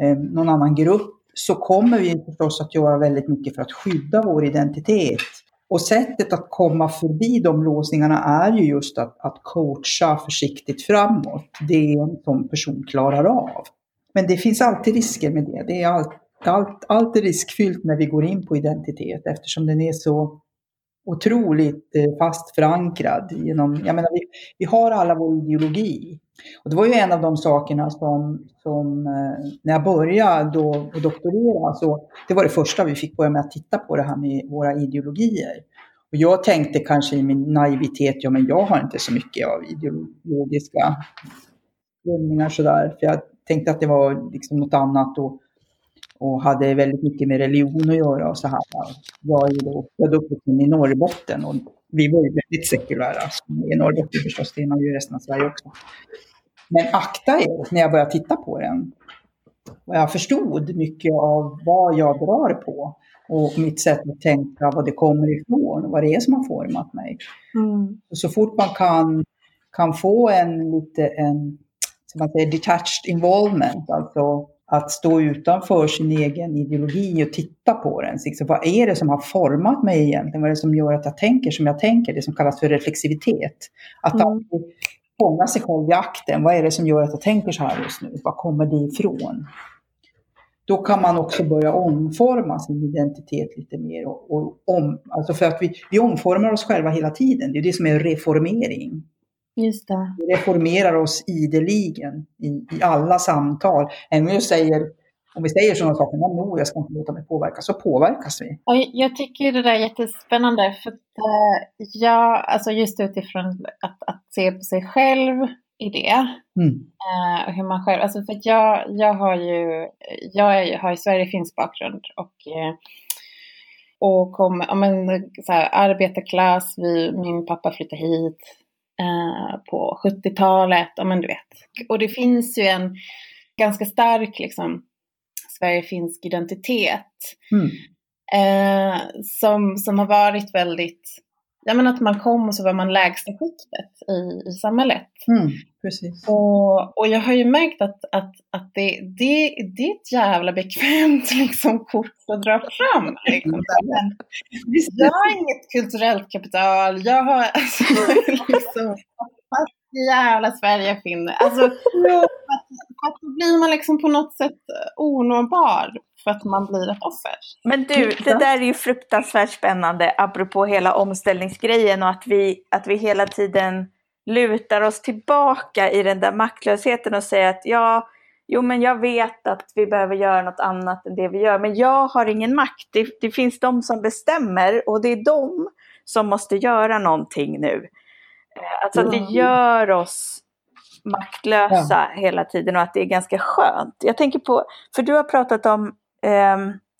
eh, någon annan grupp så kommer vi förstås att göra väldigt mycket för att skydda vår identitet. Och sättet att komma förbi de låsningarna är ju just att, att coacha försiktigt framåt. Det är en person klarar av. Men det finns alltid risker med det. Det är allt, allt, alltid riskfyllt när vi går in på identitet eftersom den är så otroligt eh, fast förankrad. Genom, jag menar, vi, vi har alla vår ideologi. Och det var ju en av de sakerna som, som eh, när jag började då och doktorera, så det var det första vi fick börja med att titta på det här med våra ideologier. Och jag tänkte kanske i min naivitet, ja men jag har inte så mycket av ideologiska strömningar sådär. För jag tänkte att det var liksom något annat och, och hade väldigt mycket med religion att göra och så här. Jag är då född uppvuxen i Norrbotten och vi var ju väldigt sekulära i Norrbotten förstås, det är man ju i resten av Sverige också. Men akta er när jag började titta på den. Och jag förstod mycket av vad jag drar på och mitt sätt att tänka, var det kommer ifrån och vad det är som har format mig. Mm. Så fort man kan, kan få en lite en, som man säger, detached involvement, alltså att stå utanför sin egen ideologi och titta på den. Så liksom, vad är det som har format mig egentligen? Vad är det som gör att jag tänker som jag tänker? Det som kallas för reflexivitet. Att mm. alltid fånga sig själv i akten. Vad är det som gör att jag tänker så här just nu? Var kommer det ifrån? Då kan man också börja omforma sin identitet lite mer. Och, och om, alltså för att vi, vi omformar oss själva hela tiden. Det är det som är reformering. Just det. Vi reformerar oss ideligen i, i alla samtal. Även om, säger, om vi säger sådana saker, men no, jag ska inte låta mig påverkas, så påverkas vi. Och jag tycker det där är jättespännande. För att, uh, jag, alltså just utifrån att, att se på sig själv i det. Mm. Uh, hur man själv, alltså för jag, jag har ju, jag har ju Sverige-finsk bakgrund och uh, och kom, ja, men, så här, arbetarklass, vi, min pappa flyttade hit Eh, på 70-talet, ja men du vet. Och det finns ju en ganska stark liksom Sverige-finsk identitet. Mm. Eh, som, som har varit väldigt ja, men att man kom och så var man lägsta skiktet i, i samhället. Mm, precis. Och, och jag har ju märkt att, att, att det, det, det är ett jävla bekvämt (laughs) liksom, kort att dra fram. Liksom. Men, jag har inget kulturellt kapital, jag har alltså, (laughs) liksom, jävla Sverige finner. Alltså, att då blir man liksom på något sätt onåbar för att man blir ett offer. Men du, det där är ju fruktansvärt spännande apropå hela omställningsgrejen och att vi, att vi hela tiden lutar oss tillbaka i den där maktlösheten och säger att ja, jo men jag vet att vi behöver göra något annat än det vi gör, men jag har ingen makt. Det, det finns de som bestämmer och det är de som måste göra någonting nu. Eh, alltså att det gör oss maktlösa ja. hela tiden och att det är ganska skönt. Jag tänker på, för du har pratat om eh,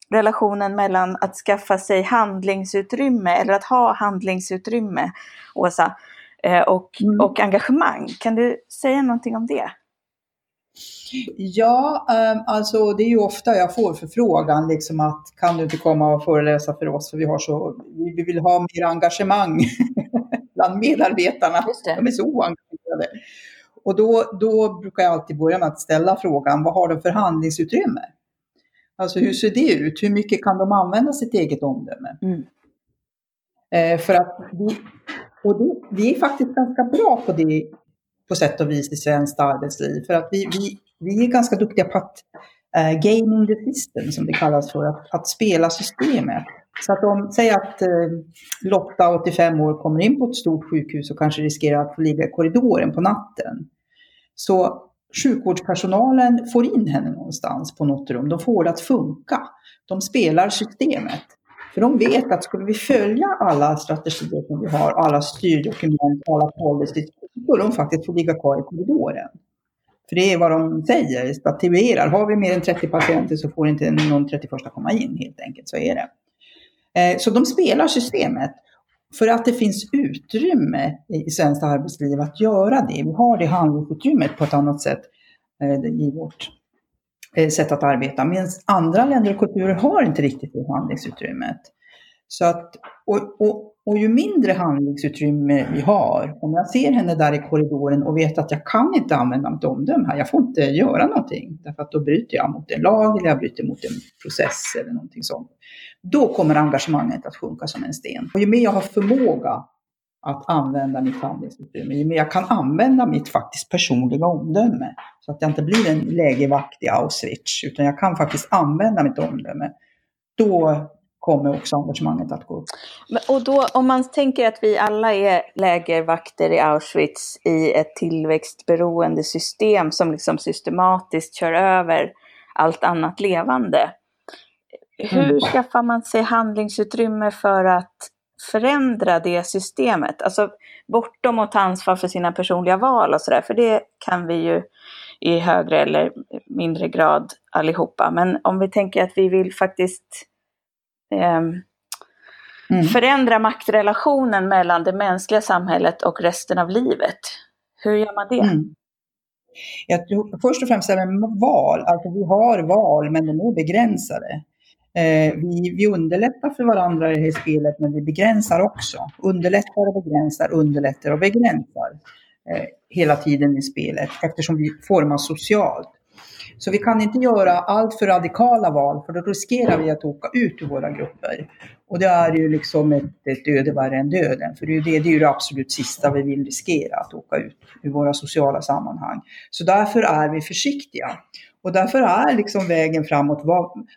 relationen mellan att skaffa sig handlingsutrymme eller att ha handlingsutrymme, Åsa, eh, och, mm. och engagemang. Kan du säga någonting om det? Ja, ehm, alltså det är ju ofta jag får förfrågan liksom att kan du inte komma och föreläsa för oss för vi har så, vi vill ha mer engagemang (laughs) bland medarbetarna. De är så oengagerade. Och då, då brukar jag alltid börja med att ställa frågan, vad har de för handlingsutrymme? Alltså hur ser det ut? Hur mycket kan de använda sitt eget omdöme? Mm. Eh, för att vi, och det, vi är faktiskt ganska bra på det på sätt och vis i svenskt arbetsliv. För att vi, vi, vi är ganska duktiga på att uh, gaming the system, som det kallas för, att, att spela systemet. Så att om, säg att eh, Lotta, 85 år, kommer in på ett stort sjukhus och kanske riskerar att få ligga i korridoren på natten. Så sjukvårdspersonalen får in henne någonstans på något rum. De får det att funka. De spelar systemet. För de vet att skulle vi följa alla strategier som vi har, alla styrdokument, alla policies, så skulle de faktiskt få ligga kvar i korridoren. För det är vad de säger, stativerar. Har vi mer än 30 patienter så får inte någon 31 komma in helt enkelt, så är det. Eh, så de spelar systemet. För att det finns utrymme i svenskt arbetsliv att göra det. Vi har det handlingsutrymmet på ett annat sätt eh, i vårt eh, sätt att arbeta. Medan andra länder och kulturer har inte riktigt det handlingsutrymmet. Så att, och, och, och ju mindre handlingsutrymme vi har, om jag ser henne där i korridoren och vet att jag kan inte använda mitt omdöme här, jag får inte göra någonting, därför att då bryter jag mot en lag eller jag bryter mot en process eller någonting sånt då kommer engagemanget att sjunka som en sten. Och ju mer jag har förmåga att använda mitt handlingsutrymme, ju mer jag kan använda mitt faktiskt personliga omdöme, så att jag inte blir en lägervakt i Auschwitz, utan jag kan faktiskt använda mitt omdöme, då kommer också engagemanget att gå upp. Och då, om man tänker att vi alla är lägervakter i Auschwitz i ett tillväxtberoende system som liksom systematiskt kör över allt annat levande. Hur mm. skaffar man sig handlingsutrymme för att förändra det systemet? Alltså bortom att ta ansvar för sina personliga val och sådär, för det kan vi ju i högre eller mindre grad allihopa. Men om vi tänker att vi vill faktiskt eh, mm. förändra maktrelationen mellan det mänskliga samhället och resten av livet. Hur gör man det? Mm. Jag tror, först och främst är det val, alltså vi har val men de är begränsade. Eh, vi, vi underlättar för varandra i det här spelet men vi begränsar också. Underlättar och begränsar, underlättar och begränsar eh, hela tiden i spelet eftersom vi formas socialt. Så vi kan inte göra allt för radikala val för då riskerar vi att åka ut ur våra grupper. Och det är ju liksom ett, ett öde värre än döden. För det är, ju det, det är ju det absolut sista vi vill riskera, att åka ut ur våra sociala sammanhang. Så därför är vi försiktiga. Och därför är liksom vägen framåt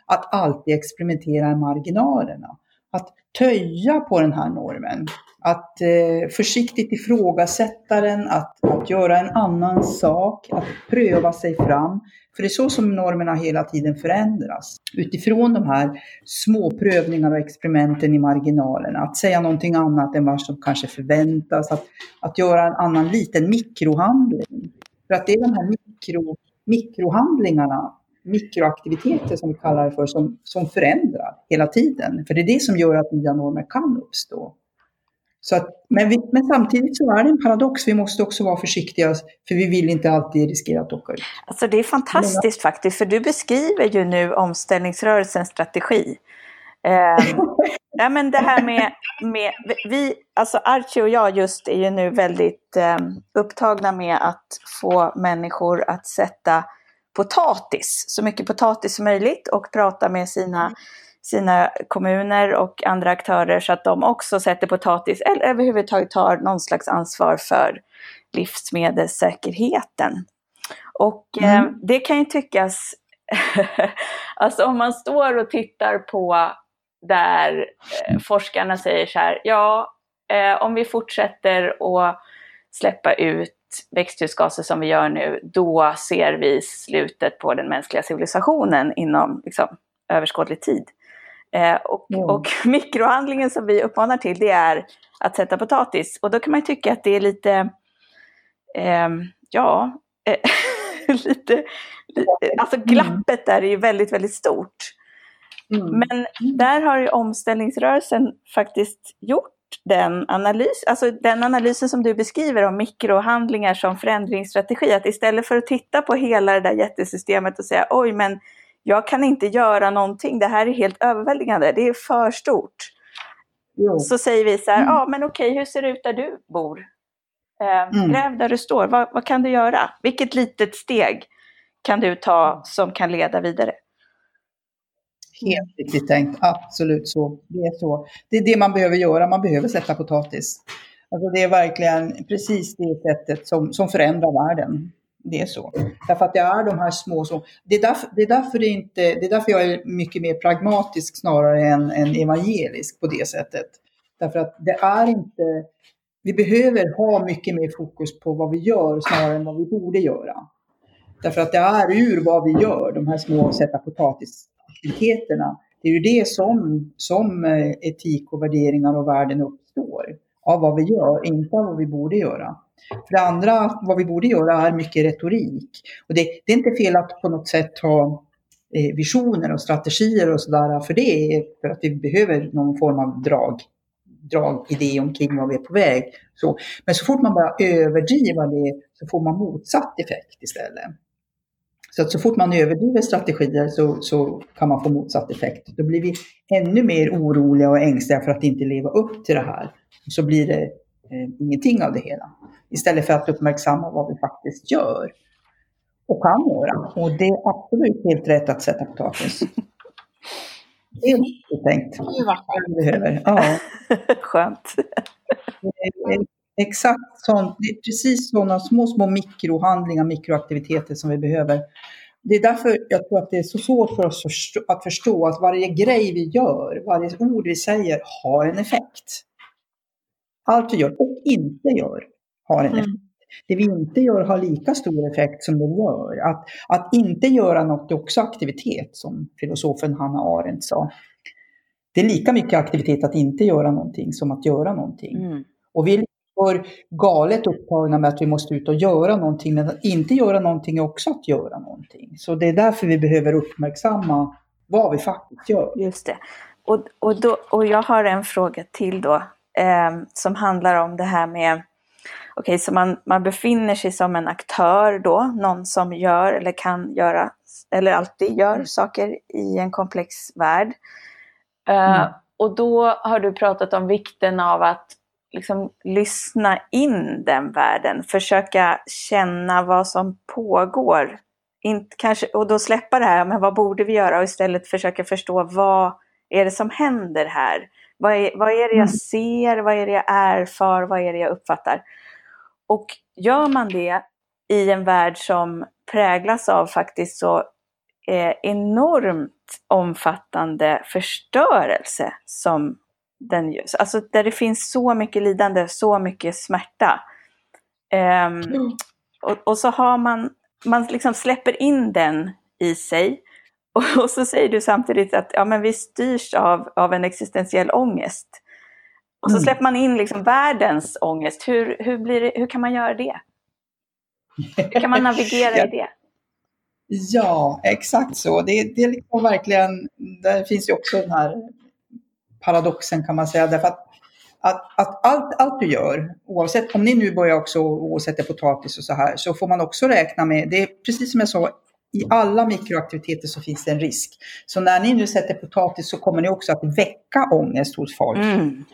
att alltid experimentera i marginalerna. Att töja på den här normen. Att eh, försiktigt ifrågasätta den, att, att göra en annan sak, att pröva sig fram. För det är så som normerna hela tiden förändras. Utifrån de här små prövningarna och experimenten i marginalerna. Att säga någonting annat än vad som kanske förväntas. Att, att göra en annan liten mikrohandling. För att det är de här mikro, mikrohandlingarna, mikroaktiviteter som vi kallar det för, som, som förändrar hela tiden. För det är det som gör att nya normer kan uppstå. Så att, men, vi, men, samtidigt så är det en paradox. Vi måste också vara försiktiga för vi vill inte alltid riskera att åka ut. Alltså det är fantastiskt faktiskt, för du beskriver ju nu omställningsrörelsens strategi. (laughs) Eh, ja, men det här med, med vi, alltså Archie och jag just är ju nu väldigt eh, upptagna med att få människor att sätta potatis, så mycket potatis som möjligt och prata med sina sina kommuner och andra aktörer så att de också sätter potatis eller överhuvudtaget tar någon slags ansvar för livsmedelssäkerheten. Och eh, mm. eh, det kan ju tyckas, (laughs) alltså om man står och tittar på där eh, forskarna säger så här, ja, eh, om vi fortsätter att släppa ut växthusgaser som vi gör nu, då ser vi slutet på den mänskliga civilisationen inom liksom, överskådlig tid. Eh, och, mm. och (laughs) mikrohandlingen som vi uppmanar till det är att sätta potatis. Och då kan man ju tycka att det är lite, eh, ja, eh, (laughs) lite, lite, alltså mm. glappet där är ju väldigt, väldigt stort. Mm. Men där har ju omställningsrörelsen faktiskt gjort den analys, alltså den analysen som du beskriver om mikrohandlingar som förändringsstrategi. Att istället för att titta på hela det där jättesystemet och säga oj men jag kan inte göra någonting, det här är helt överväldigande, det är för stort. Jo. Så säger vi så här, mm. ja mm. ah, men okej, hur ser det ut där du bor? Eh, mm. Gräv där du står, vad, vad kan du göra? Vilket litet steg kan du ta som kan leda vidare? Mm. Helt riktigt tänkt, absolut så. Det är så. Det är det man behöver göra, man behöver sätta potatis. Alltså det är verkligen precis det sättet som, som förändrar världen det är så. Därför att det är de här små som... Det är därför, det är därför, det inte, det är därför jag är mycket mer pragmatisk snarare än, än evangelisk på det sättet. Därför att det är inte... Vi behöver ha mycket mer fokus på vad vi gör snarare än vad vi borde göra. Därför att det är ur vad vi gör, de här små sätta potatis aktiviteterna. Det är ju det som, som eh, etik och värderingar och värden uppstår. Av vad vi gör, inte av vad vi borde göra. För det andra, vad vi borde göra är mycket retorik. Och det, det är inte fel att på något sätt ha eh, visioner och strategier och sådär, för det är för att vi behöver någon form av drag, dragidé omkring vad vi är på väg. Så, men så fort man bara överdriver det så får man motsatt effekt istället. Så att så fort man överdriver strategier så, så kan man få motsatt effekt. Då blir vi ännu mer oroliga och ängsliga för att inte leva upp till det här. Så blir det eh, ingenting av det hela. Istället för att uppmärksamma vad vi faktiskt gör och kan göra. Och det är absolut helt rätt att sätta potatis. (laughs) Det är tänkt. Gud vad skönt. Behöver. Ja. (laughs) Skönt. Exakt sånt. Det är precis sådana små, små mikrohandlingar, mikroaktiviteter som vi behöver. Det är därför jag tror att det är så svårt för oss förstå, att förstå att varje grej vi gör, varje ord vi säger har en effekt. Allt vi gör och inte gör har en Mm. effekt. Det vi inte gör har lika stor effekt som det gör. Att, att inte göra något är också aktivitet, som filosofen Hanna Arendt sa. Det är lika mycket aktivitet att inte göra någonting som att göra någonting. Mm. Och vi är för galet upptagna med att vi måste ut och göra någonting, men att inte göra någonting är också att göra någonting. Så det är därför vi behöver uppmärksamma vad vi faktiskt gör. Just det. Och, och, då, och jag har en fråga till då, eh, som handlar om det här med, okej, så man, man befinner sig som en aktör då, någon som gör eller kan göra, eller alltid gör saker i en komplex värld. Eh, Mm. Och då har du pratat om vikten av att liksom lyssna in den världen, försöka känna vad som pågår. Inte, kanske, och då släppa det här, men vad borde vi göra? Och istället försöka förstå vad är det som händer här? Vad är, vad är det jag Mm. ser? Vad är det jag erfar? Vad är det jag uppfattar? Och gör man det i en värld som präglas av faktiskt så eh, enormt omfattande förstörelse som den gör. Alltså där det finns så mycket lidande, så mycket smärta. Ehm, och, och så har man, man liksom släpper in den i sig. (laughs) Och, och så säger du samtidigt att ja, men vi styrs av, av en existentiell ångest. Och så Mm. släpper man in liksom världens ångest. Hur, hur, blir det, hur kan man göra det? Hur kan man navigera i (laughs) det? Ja, exakt så. Det, det är liksom verkligen, där finns ju också den här paradoxen kan man säga. Därför att, att, att allt, allt du gör, oavsett om ni nu börjar också och sätter potatis och så här, så får man också räkna med, det är precis som jag sa, i alla mikroaktiviteter så finns det en risk. Så när ni nu sätter potatis så kommer ni också att väcka ångest hos folk. Mm.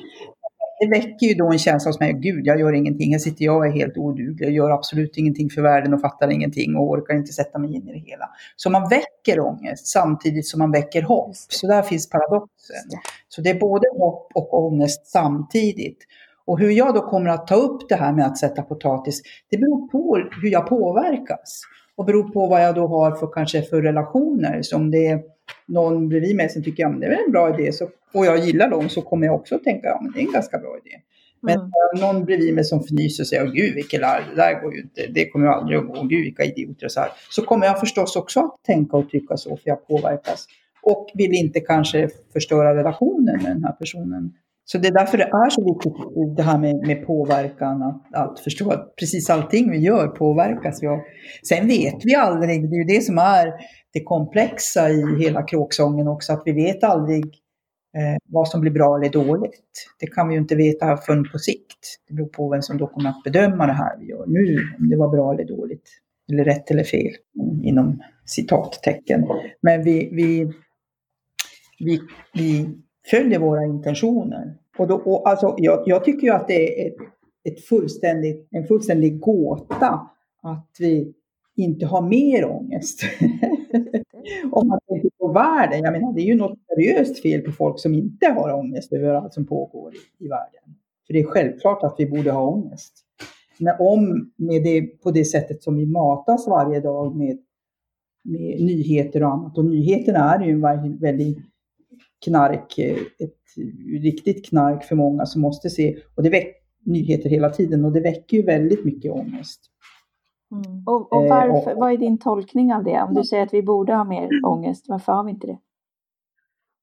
Det väcker ju då en känsla hos mig, gud jag gör ingenting, här sitter jag och är helt oduglig, jag gör absolut ingenting för världen och fattar ingenting och orkar inte sätta mig in i det hela. Så man väcker ångest samtidigt som man väcker hopp. Så där finns paradoxen. Så det är både hopp och ångest samtidigt. Och hur jag då kommer att ta upp det här med att sätta potatis, det beror på hur jag påverkas. Och beror på vad jag då har för kanske för relationer. Så om det är någon bredvid mig som tycker att det är en bra idé så, och jag gillar dem så kommer jag också tänka att ja, det är en ganska bra idé. Men Mm. jag någon bredvid mig som fnyser och säger gud vilket larv, det där går ju inte, det kommer ju aldrig att gå, gud vilka idioter och så här. Så kommer jag förstås också att tänka och tycka så för jag påverkas. Och vill inte kanske förstöra relationen med den här personen. Så det är därför det är så viktigt det här med, med påverkan, att, att förstå att precis allting vi gör påverkas vi av. Sen vet vi aldrig, det är ju det som är det komplexa i hela kråksången också, att vi vet aldrig eh, vad som blir bra eller dåligt. Det kan vi ju inte veta förrän på sikt. Det beror på vem som då kommer att bedöma det här vi gör nu, om det var bra eller dåligt. Eller rätt eller fel, inom citattecken. Men vi, vi, vi, vi följer våra intentioner. Och då, och alltså, jag, jag tycker ju att det är ett, ett fullständigt, en fullständig gåta att vi inte har mer ångest. (laughs) Om man tänker på världen. Jag menar, det är ju något seriöst fel på folk som inte har ångest över allt som pågår i, i världen. För det är självklart att vi borde ha ångest. Men om med det, på det sättet som vi matas varje dag med, med nyheter och annat. Och nyheterna är ju en väldigt knark, ett riktigt knark för många som måste se. Och det väcker nyheter hela tiden och det väcker ju väldigt mycket ångest. Mm. Och, och Eh, varför, och- vad är din tolkning av det? Om du säger att vi borde ha mer (clears throat) ångest, varför har vi inte det?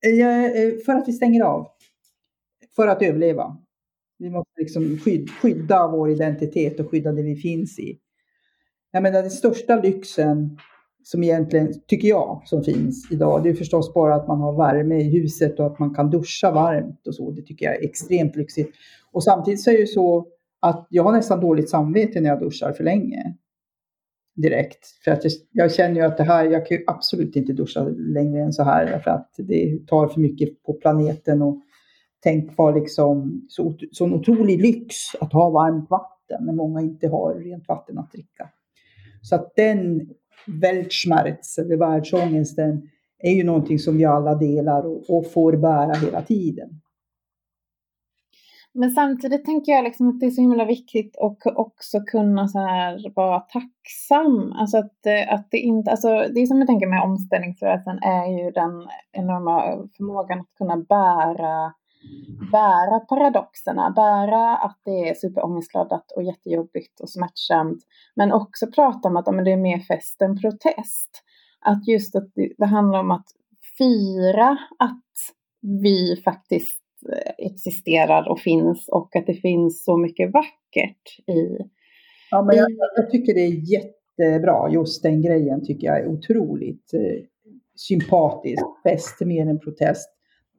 Eh, eh, För att vi stänger av. För att överleva. Vi måste liksom skyd- skydda vår identitet och skydda det vi finns i. Jag menar den största lyxen som egentligen, tycker jag, som finns idag, det är förstås bara att man har värme i huset och att man kan duscha varmt och så. Det tycker jag är extremt lyxigt. Och samtidigt så är det ju så att jag har nästan dåligt samvete när jag duschar för länge. Direkt. För att jag, jag känner ju att det här, jag kan ju absolut inte duscha längre än så här. För att det tar för mycket på planeten. Och tänk vad liksom, så, sån otrolig lyx att ha varmt vatten. När många inte har rent vatten att dricka. Så att den Weltschmerz, eller världsångesten, är ju någonting som vi alla delar och, och får bära hela tiden. Men samtidigt tänker jag liksom att det är så himla viktigt att också kunna så här vara tacksam. Alltså att, eh, att det inte, alltså det som jag tänker med omställningsrörelsen är ju den enorma förmågan att kunna bära, bära paradoxerna, bära att det är superångestladdat och jättejobbigt och smärtsamt. Men också prata om att om det är mer fest än protest. Att just att det, det handlar om att fira att vi faktiskt existerar och finns och att det finns så mycket vackert i... Ja, men jag, jag tycker det är jättebra, just den grejen tycker jag är otroligt eh, sympatisk, fest mer än protest.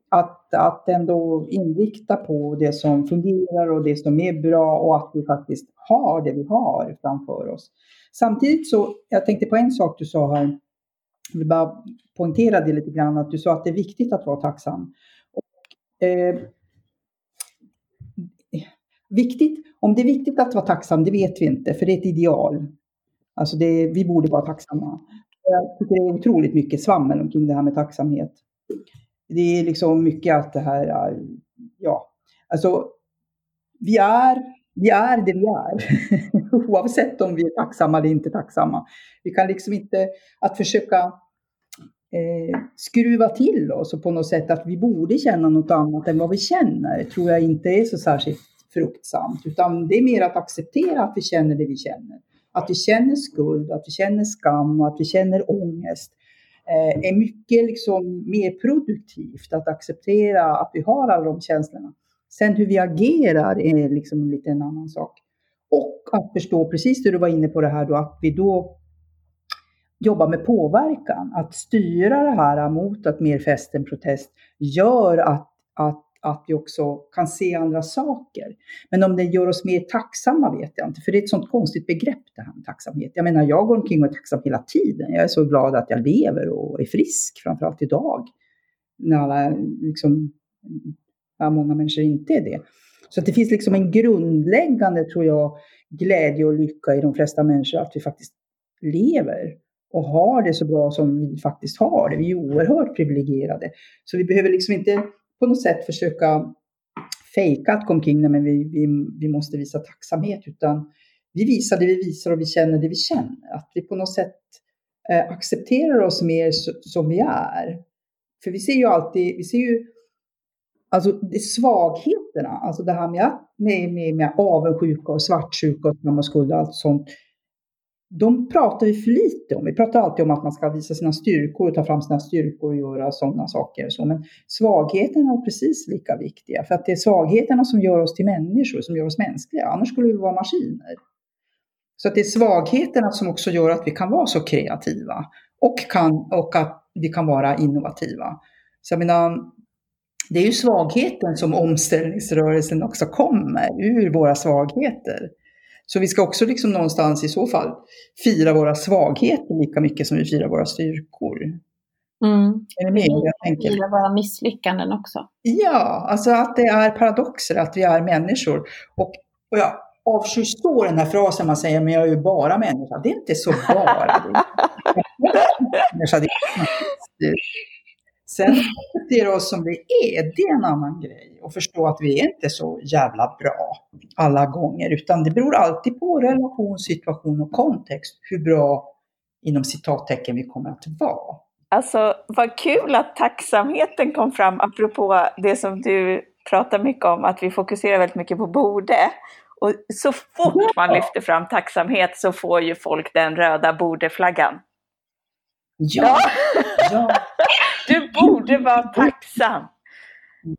Att, att ändå inrikta på det som fungerar och det som är bra och att vi faktiskt har det vi har framför oss. Samtidigt så, jag tänkte på en sak du sa här, jag vill bara poängtera det lite grann, att du sa att det är viktigt att vara tacksam. Eh, viktigt, om det är viktigt att vara tacksam, det vet vi inte, för det är ett ideal. Alltså det, vi borde vara tacksamma. Jag tycker det är otroligt mycket svammel omkring det här med tacksamhet. Det är liksom mycket att det här, äh, ja, alltså vi är, vi är det vi är. (laughs) Oavsett om vi är tacksamma eller inte tacksamma. Vi kan liksom inte, att försöka eh, skruva till oss och på något sätt att vi borde känna något annat än vad vi känner tror jag inte är så särskilt fruktsamt. Utan det är mer att acceptera att vi känner det vi känner. Att vi känner skuld, att vi känner skam och att vi känner ångest eh, är mycket liksom mer produktivt att acceptera att vi har alla de känslorna. Sen hur vi agerar är liksom en annan sak. Och att förstå precis det du var inne på det här då, att vi då jobba med påverkan. Att styra det här mot att mer fest än protest gör att, att, att vi också kan se andra saker. Men om det gör oss mer tacksamma vet jag inte, för det är ett sånt konstigt begrepp det här med tacksamhet. Jag menar, jag går omkring och är tacksam hela tiden. Jag är så glad att jag lever och är frisk, framförallt idag. När alla, liksom, när många människor inte är det. Så det finns liksom en grundläggande, tror jag, glädje och lycka i de flesta människor att vi faktiskt lever och har det så bra som vi faktiskt har det. Vi är oerhört privilegierade. Så vi behöver liksom inte på något sätt försöka fejka att gå men vi, vi, vi måste visa tacksamhet, utan vi visar det vi visar och vi känner det vi känner. Att vi på något sätt eh, accepterar oss mer så, som vi är. För vi ser ju alltid, vi ser ju Alltså det svagheterna, alltså det här med, med, med, med avundsjuka och svartsjuka och skam och skuld och allt sånt de pratar vi för lite om. Vi pratar alltid om att man ska visa sina styrkor ta fram sina styrkor och göra sådana saker. Så, men svagheterna är precis lika viktiga. För att det är svagheterna som gör oss till människor, som gör oss mänskliga. Annars skulle vi vara maskiner. Så att det är svagheterna som också gör att vi kan vara så kreativa. Och, kan, och att vi kan vara innovativa. Så jag menar, det är ju svagheten som omställningsrörelsen också kommer ur våra svagheter. Så vi ska också liksom någonstans i så fall fira våra svagheter lika mycket som vi firar våra styrkor. Mm. Är med? Jag tänker? Fira våra misslyckanden också. Ja, alltså att det är paradoxer, att vi är människor. Och, och jag avskyr så den här frasen man säger, men jag är ju bara människa. Det är inte så bara. (laughs) Sen acceptera oss som vi är, det är en annan grej. Och förstå att vi är inte så jävla bra alla gånger, utan det beror alltid på relation, situation och kontext hur bra, inom citattecken, vi kommer att vara. Alltså, vad kul att tacksamheten kom fram, apropå det som du pratar mycket om, att vi fokuserar väldigt mycket på borde. Och så fort man lyfter fram tacksamhet så får ju folk den röda bordeflaggan. Ja. ja. Du borde vara tacksam.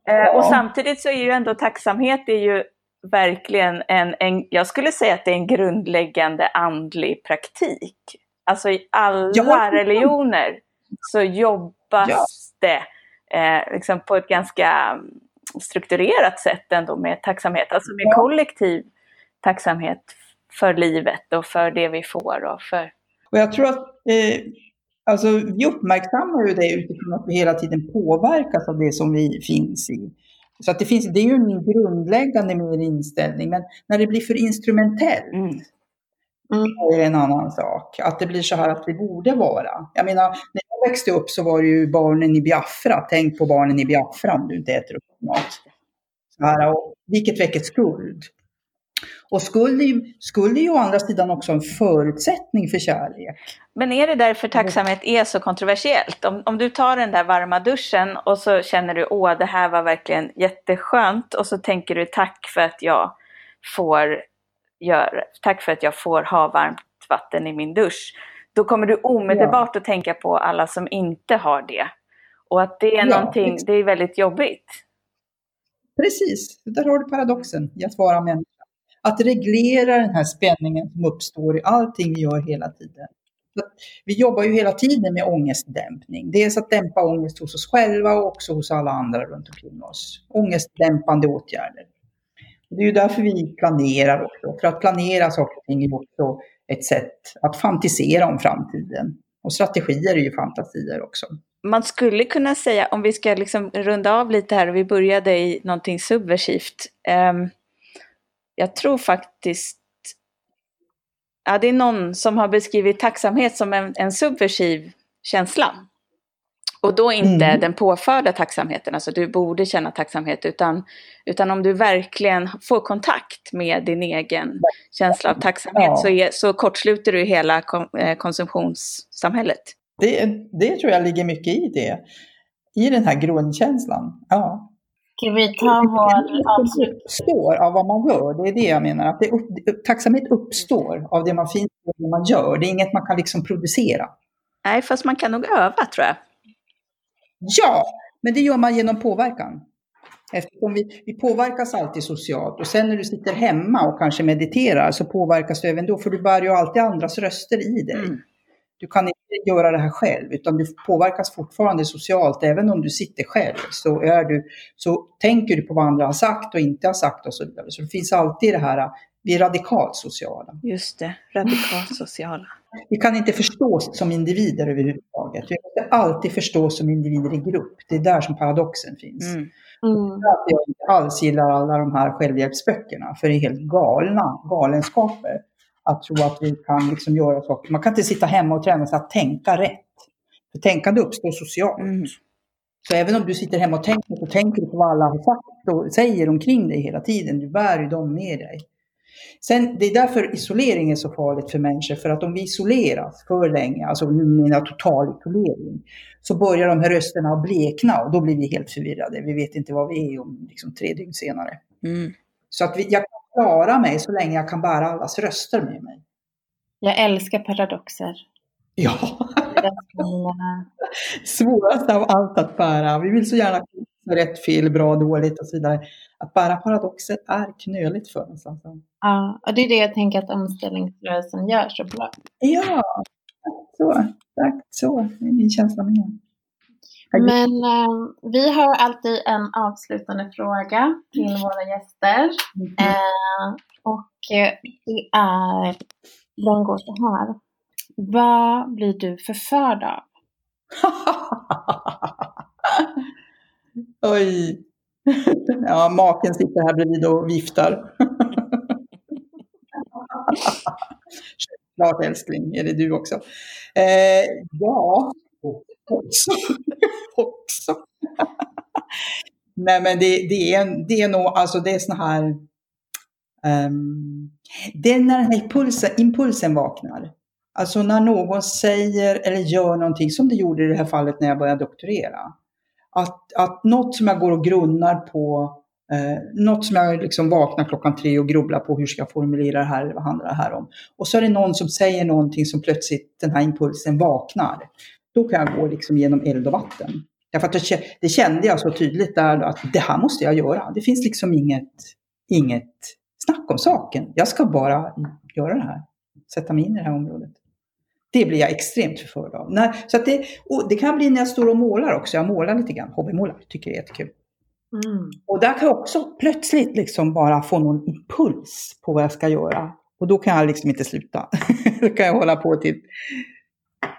Ja. Eh, och samtidigt så är ju ändå tacksamhet är ju verkligen en, en, jag skulle säga att det är en grundläggande andlig praktik. Alltså i alla ja. religioner så jobbas ja. det eh, liksom på ett ganska strukturerat sätt ändå med tacksamhet, alltså med kollektiv tacksamhet för livet och för det vi får och för... Och jag tror att eh, Alltså, vi uppmärksammar ju det utifrån att vi hela tiden påverkas av det som vi finns i. Så att det, finns, det är ju en grundläggande mer inställning, men när det blir för instrumentellt, mm. Mm. Är en annan sak. Att det blir så här att det borde vara. Jag menar, när jag växte upp så var det ju barnen i Biafra. Tänk på barnen i Biafra om du inte äter upp mat. Så här, och vilket väcker skuld. Och skuld är, ju, skuld är ju å andra sidan också en förutsättning för kärlek. Men är det därför tacksamhet är så kontroversiellt? Om, om du tar den där varma duschen och så känner du åh det här var verkligen jätteskönt och så tänker du tack för att jag får göra, tack för att jag får ha varmt vatten i min dusch. Då kommer du omedelbart att tänka på alla som inte har det. Och att det är Ja, någonting, det är väldigt jobbigt. Precis, där har du paradoxen i att vara människa. Att reglera den här spänningen som uppstår i allting vi gör hela tiden. Vi jobbar ju hela tiden med ångestdämpning. Dels att dämpa ångest hos oss själva och också hos alla andra runt omkring oss. Ångestdämpande åtgärder. Det är ju därför vi planerar också. För att planera saker och ting är också ett sätt att fantisera om framtiden. Och strategier är ju fantasier också. Man skulle kunna säga, om vi ska liksom runda av lite här och vi började i någonting subversivt. ehm, jag tror faktiskt, ja det är någon som har beskrivit tacksamhet som en, en subversiv känsla. Och då inte Mm. den påförda tacksamheten, alltså du borde känna tacksamhet, utan, utan om du verkligen får kontakt med din egen känsla av tacksamhet Ja. så, är, så kortsluter du hela eh, konsumtionssamhället. Det, det tror jag ligger mycket i det. I den här grundkänslan. Ja. Ska vi ta vår uppstår av vad man gör. Det är det jag menar. Att det upp, tacksamhet uppstår av det man finns och det man gör. Det är inget man kan liksom producera. Nej, fast man kan nog öva tror jag. Ja, men det gör man genom påverkan. Eftersom vi, vi påverkas alltid socialt och sen när du sitter hemma och kanske mediterar så påverkas du även då för du bär ju alltid andras röster i dig. Mm. Du kan inte göra det här själv utan du påverkas fortfarande socialt. Även om du sitter själv så, är du, så tänker du på vad andra har sagt och inte har sagt och så vidare. Så det finns alltid det här, vi är radikalt sociala. Just det, radikalt sociala. Vi kan inte förstås som individer överhuvudtaget. Vi måste alltid förstås som individer i grupp. Det är där som paradoxen finns. Mm. Mm. Att jag inte alls gillar alla de här självhjälpsböckerna, för det är helt galna galenskaper. Att tro att vi kan liksom göra saker. Man kan inte sitta hemma och träna sig att tänka rätt. För tänkande uppstår socialt. Mm. Så även om du sitter hemma och tänker, så tänker du på vad alla har sagt och säger omkring dig hela tiden. Du bär ju dem med dig. Sen, det är därför isolering är så farligt för människor. För att om vi isoleras för länge, alltså nu menar jag total isolering, så börjar de här rösterna att blekna och då blir vi helt förvirrade. Vi vet inte vad vi är om liksom, tre dygn senare. Mm. Så att vi, jag klara mig så länge jag kan bära allas röster med mig. Jag älskar paradoxer. Ja, svårast av allt att bära. Vi vill så gärna rätt, fel, bra, dåligt och så vidare. Att bära paradoxer är knöligt för oss. Alltså. Ja, och det är det jag tänker att omställningsrörelsen gör så bra. Ja, så. Tack, så. Det är min känsla med. Men eh, vi har alltid en avslutande fråga till våra gäster. Eh, och eh, det är, den går så här. Vad blir du förförd av? (laughs) Oj. Ja, maken sitter här bredvid och viftar. (laughs) Självklart älskling, är det du också? Eh, ja, också. (laughs) också. (laughs) Nej men det, det, är, det är nog, alltså det är sån här, Um, det är när den här impulsen, impulsen vaknar. Alltså när någon säger eller gör någonting, som det gjorde i det här fallet när jag började doktorera. Att, att något som jag går och grunnar på, eh, något som jag liksom vaknar klockan tre och grubblar på, hur ska jag formulera det här, vad handlar det här om? Och så är det någon som säger någonting som plötsligt den här impulsen vaknar. Då kan jag gå liksom genom eld och vatten. Därför att det, kä- det kände jag så tydligt där då, att det här måste jag göra. Det finns liksom inget, inget snack om saken. Jag ska bara göra det här. Sätta mig in i det här området. Det blir jag extremt förförd av. När, så att det, det kan bli när jag står och målar också. Jag målar lite grann, hobbymålar, tycker det är jättekul. Mm. Och där kan jag också plötsligt liksom bara få någon impuls på vad jag ska göra. Och då kan jag liksom inte sluta. (laughs) då kan jag hålla på till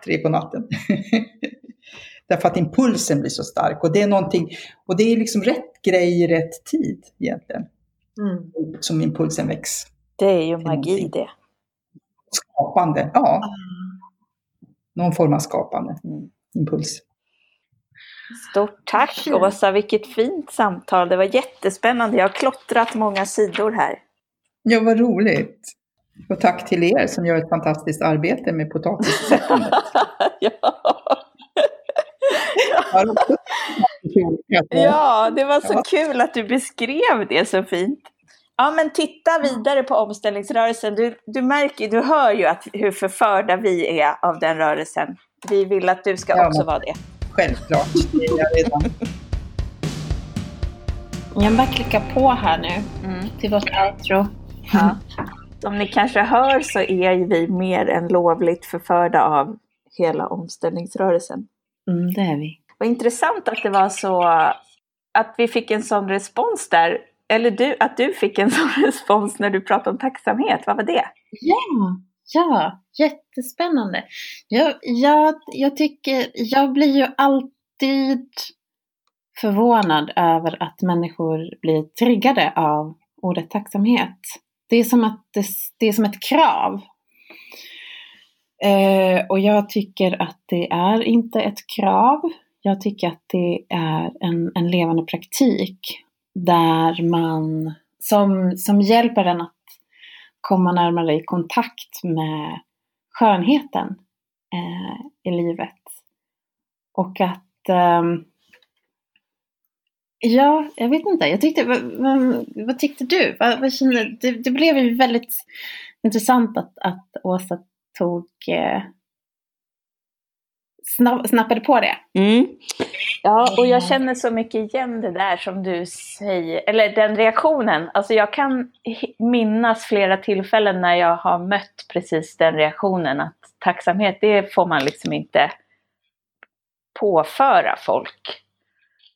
tre på natten. (laughs) Därför att impulsen blir så stark. Och det är någonting, och det är liksom rätt grej i rätt tid egentligen. Mm. Som impulsen väcks. Det är ju magi det. Skapande, ja. Någon form av skapande Mm. impuls. Stort tack. Åsa, vilket fint samtal. Det var jättespännande. Jag har klottrat många sidor här. Ja, vad roligt. Och tack till er som gör ett fantastiskt arbete med potatissättandet. (laughs) ja. Ja, det var så kul att du beskrev det så fint. Ja, men titta vidare på omställningsrörelsen. Du, du märker, du hör ju att, hur förförda vi är av den rörelsen. Vi vill att du ska Ja, också vara det. Självklart, det är jag redan. Jag bara klicka på här nu Mm. till vårt outro. Ja. Som ni kanske hör så är vi mer än lovligt förförda av hela omställningsrörelsen. Mm, det är vi. Vad intressant att det var så att vi fick en sån respons där. Eller du, att du fick en (laughs) sån respons när du pratade om tacksamhet. Vad var det? Ja, ja, jättespännande. Jag, jag, jag tycker, jag blir ju alltid förvånad över att människor blir triggade av ordet tacksamhet. Det är som att det, det är som ett krav. Eh, och jag tycker att det är inte ett krav. Jag tycker att det är en, en levande praktik där man, som, som hjälper en att komma närmare i kontakt med skönheten eh, i livet. Och att, eh, ja, jag vet inte, jag tyckte, vad, vad, vad tyckte du? Vad, vad kände, det, det blev ju väldigt intressant att, att Åsa tog, eh, snapp, snappade på det. Mm. Ja, och jag känner så mycket igen det där som du säger, eller den reaktionen. Alltså jag kan minnas flera tillfällen när jag har mött precis den reaktionen. Att tacksamhet, det får man liksom inte påföra folk.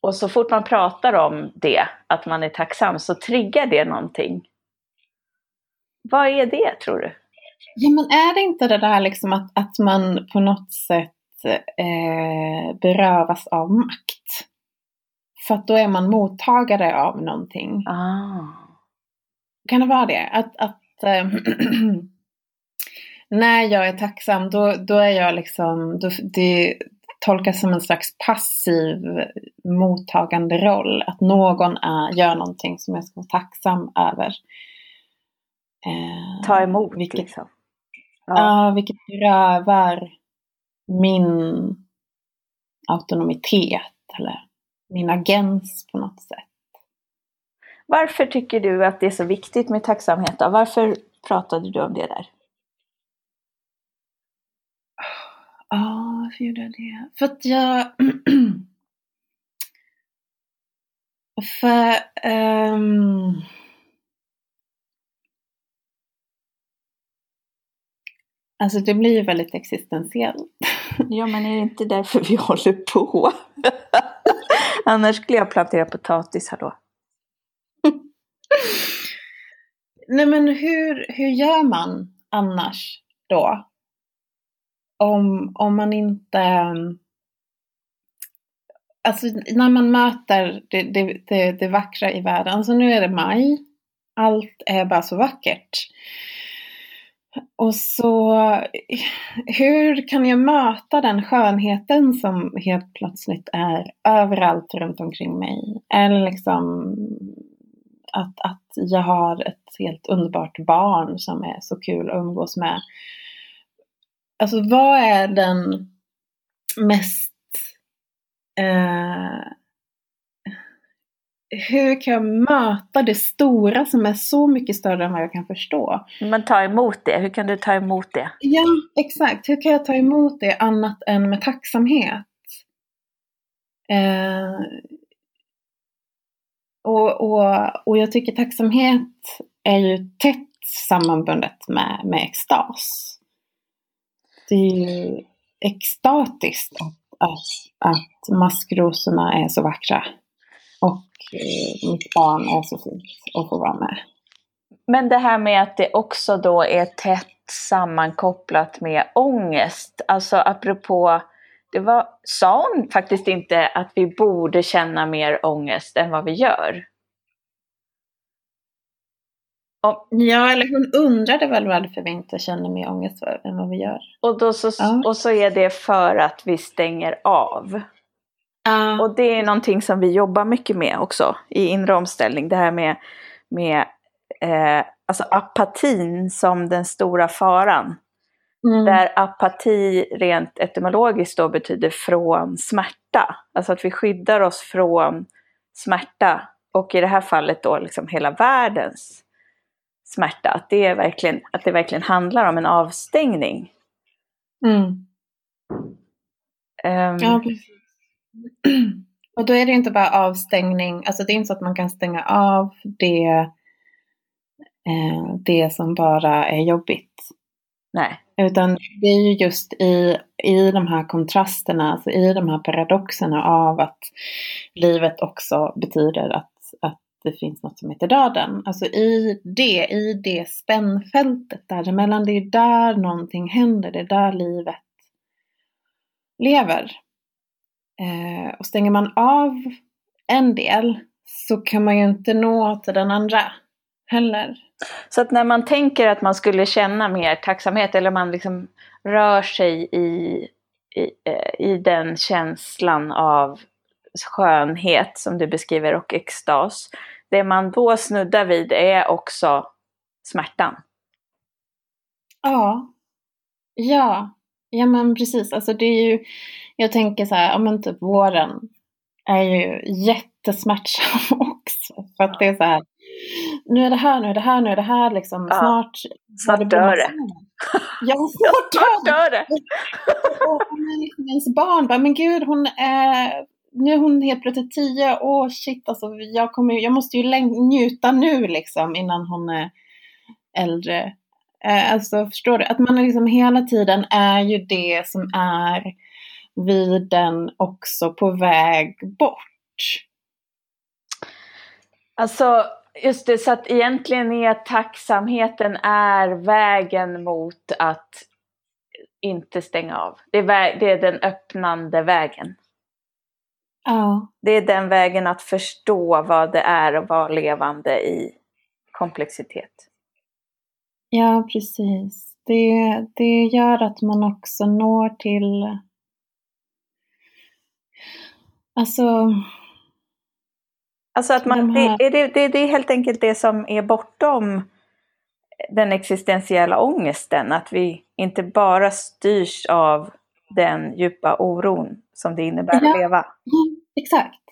Och så fort man pratar om det, att man är tacksam, så triggar det någonting. Vad är det tror du? Ja men är det inte det där liksom att, att man på något sätt eh, berövas av makt? För att då är man mottagare av någonting. Ah. Kan det vara det? Att, att eh, (clears throat) när jag är tacksam då, då är jag liksom, då, det tolkas som en slags passiv mottagande roll. Att någon är, gör någonting som jag ska vara tacksam över. Eh, Ta emot vilket, liksom. Ja, vilket berövar min autonomitet eller min agens på något sätt. Varför tycker du att det är så viktigt med tacksamhet? Då? Varför pratade du om det där? Ja, varför gjorde jag det? För att jag... (clears throat) för... ehm, Alltså det blir ju väldigt existentiellt. (laughs) Ja, men är det inte därför vi (laughs) håller på? (laughs) Annars skulle jag plantera potatis, hallå. Nej men hur, hur gör man annars då? Om, om man inte... Ehm, alltså när man möter det, det, det, det vackra i världen. Alltså nu är det maj. Allt är bara så vackert. Och så hur kan jag möta den skönheten som helt plötsligt är överallt runt omkring mig? Eller liksom att, att jag har ett helt underbart barn som är så kul att umgås med. Alltså vad är den mest... Eh, hur kan jag möta det stora som är så mycket större än vad jag kan förstå? Men ta emot det. Hur kan du ta emot det? Ja, exakt. Hur kan jag ta emot det annat än med tacksamhet? Eh, och, och, och jag tycker tacksamhet är ju tätt sammanbundet med, med extas. Det är ju extatiskt att, att, att maskrosorna är så vackra. Och eh, mitt barn är så fint att få vara med. Men det här med att det också då är tätt sammankopplat med ångest. Alltså apropå, det var, sa hon faktiskt inte att vi borde känna mer ångest än vad vi gör? Ja, eller hon undrade väl varför vi inte känner mer ångest än vad vi gör. Och, då så, Ja. och så är det för att vi stänger av. Ja. Och det är någonting som vi jobbar mycket med också i inre omställning. Det här med, med eh, alltså apatin som den stora faran. Mm. Där apati rent etymologiskt då betyder från smärta. Alltså att vi skyddar oss från smärta. Och i det här fallet då liksom hela världens smärta. Att det, är verkligen, att det verkligen handlar om en avstängning. Mm. Ehm, Ja, precis. Och då är det inte bara avstängning, alltså det är inte så att man kan stänga av det, eh, det som bara är jobbigt. nej. Utan det är ju just i, i de här kontrasterna, alltså i de här paradoxerna av att livet också betyder att, att det finns något som heter döden. Alltså i det, i det spännfältet däremellan, det är där någonting händer, det är där livet lever. Eh, och stänger man av en del så kan man ju inte nå till den andra heller. Så att när man tänker att man skulle känna mer tacksamhet eller man liksom rör sig i, i, eh, i den känslan av skönhet som du beskriver och extas. Det man då snuddar vid är också smärtan. Ja. Ja. Ja men precis. Alltså det är ju, jag tänker så här, ja men typ våren är ju jättesmärtsam också. För att det är så här, nu är det här, nu är det här, nu är det här liksom. Ja. Snart, Snart dör det. Ja, snart dör det. Dör det! Och liksom ens barn bara, men gud hon är, nu är hon helt plötsligt tio, åh shit alltså jag, kommer, jag måste ju njuta nu liksom innan hon är äldre. Eh, alltså förstår du? Att man liksom hela tiden är ju det som är vid den också på väg bort. Alltså, just det, så att egentligen är tacksamheten är vägen mot att inte stänga av. Det är, det är den öppnande vägen. Ja. Det är den vägen att förstå vad det är att vara levande i komplexitet. Ja, precis. Det, det gör att man också når till... Alltså, Alltså att man, De här- det, det, det, det är helt enkelt det som är bortom den existentiella ångesten. Att vi inte bara styrs av den djupa oron som det innebär Ja. att leva. Mm, exakt.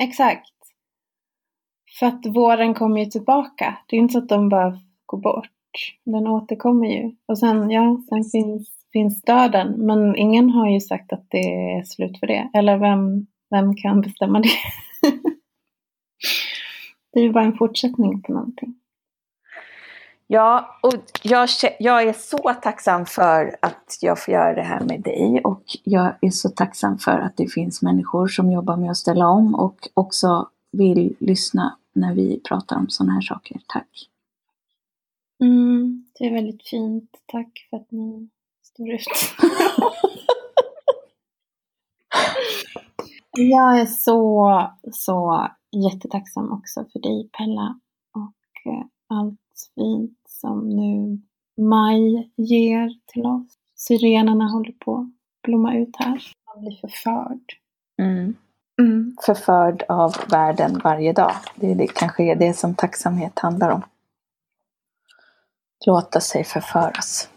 Exakt. För att våren kommer ju tillbaka. Det är inte så att de bara går bort. Den återkommer ju. Och sen, ja, sen finns, finns döden. Men ingen har ju sagt att det är slut för det. Eller vem, vem kan bestämma det? (laughs) det är ju bara en fortsättning på någonting. Ja, och jag, jag är så tacksam för att jag får göra det här med dig och jag är så tacksam för att det finns människor som jobbar med att ställa om och också vill lyssna när vi pratar om sådana här saker. Tack! Mm, det är väldigt fint. Tack för att ni står ut. (laughs) Jag är så, så jättetacksam också för dig Pella och eh, allt fint som nu maj ger till oss. Syrenerna håller på att blomma ut här. Man blir förförd. Mm. Mm. Förförd av världen varje dag. Det, är det kanske är det som tacksamhet handlar om. Låta sig förföras.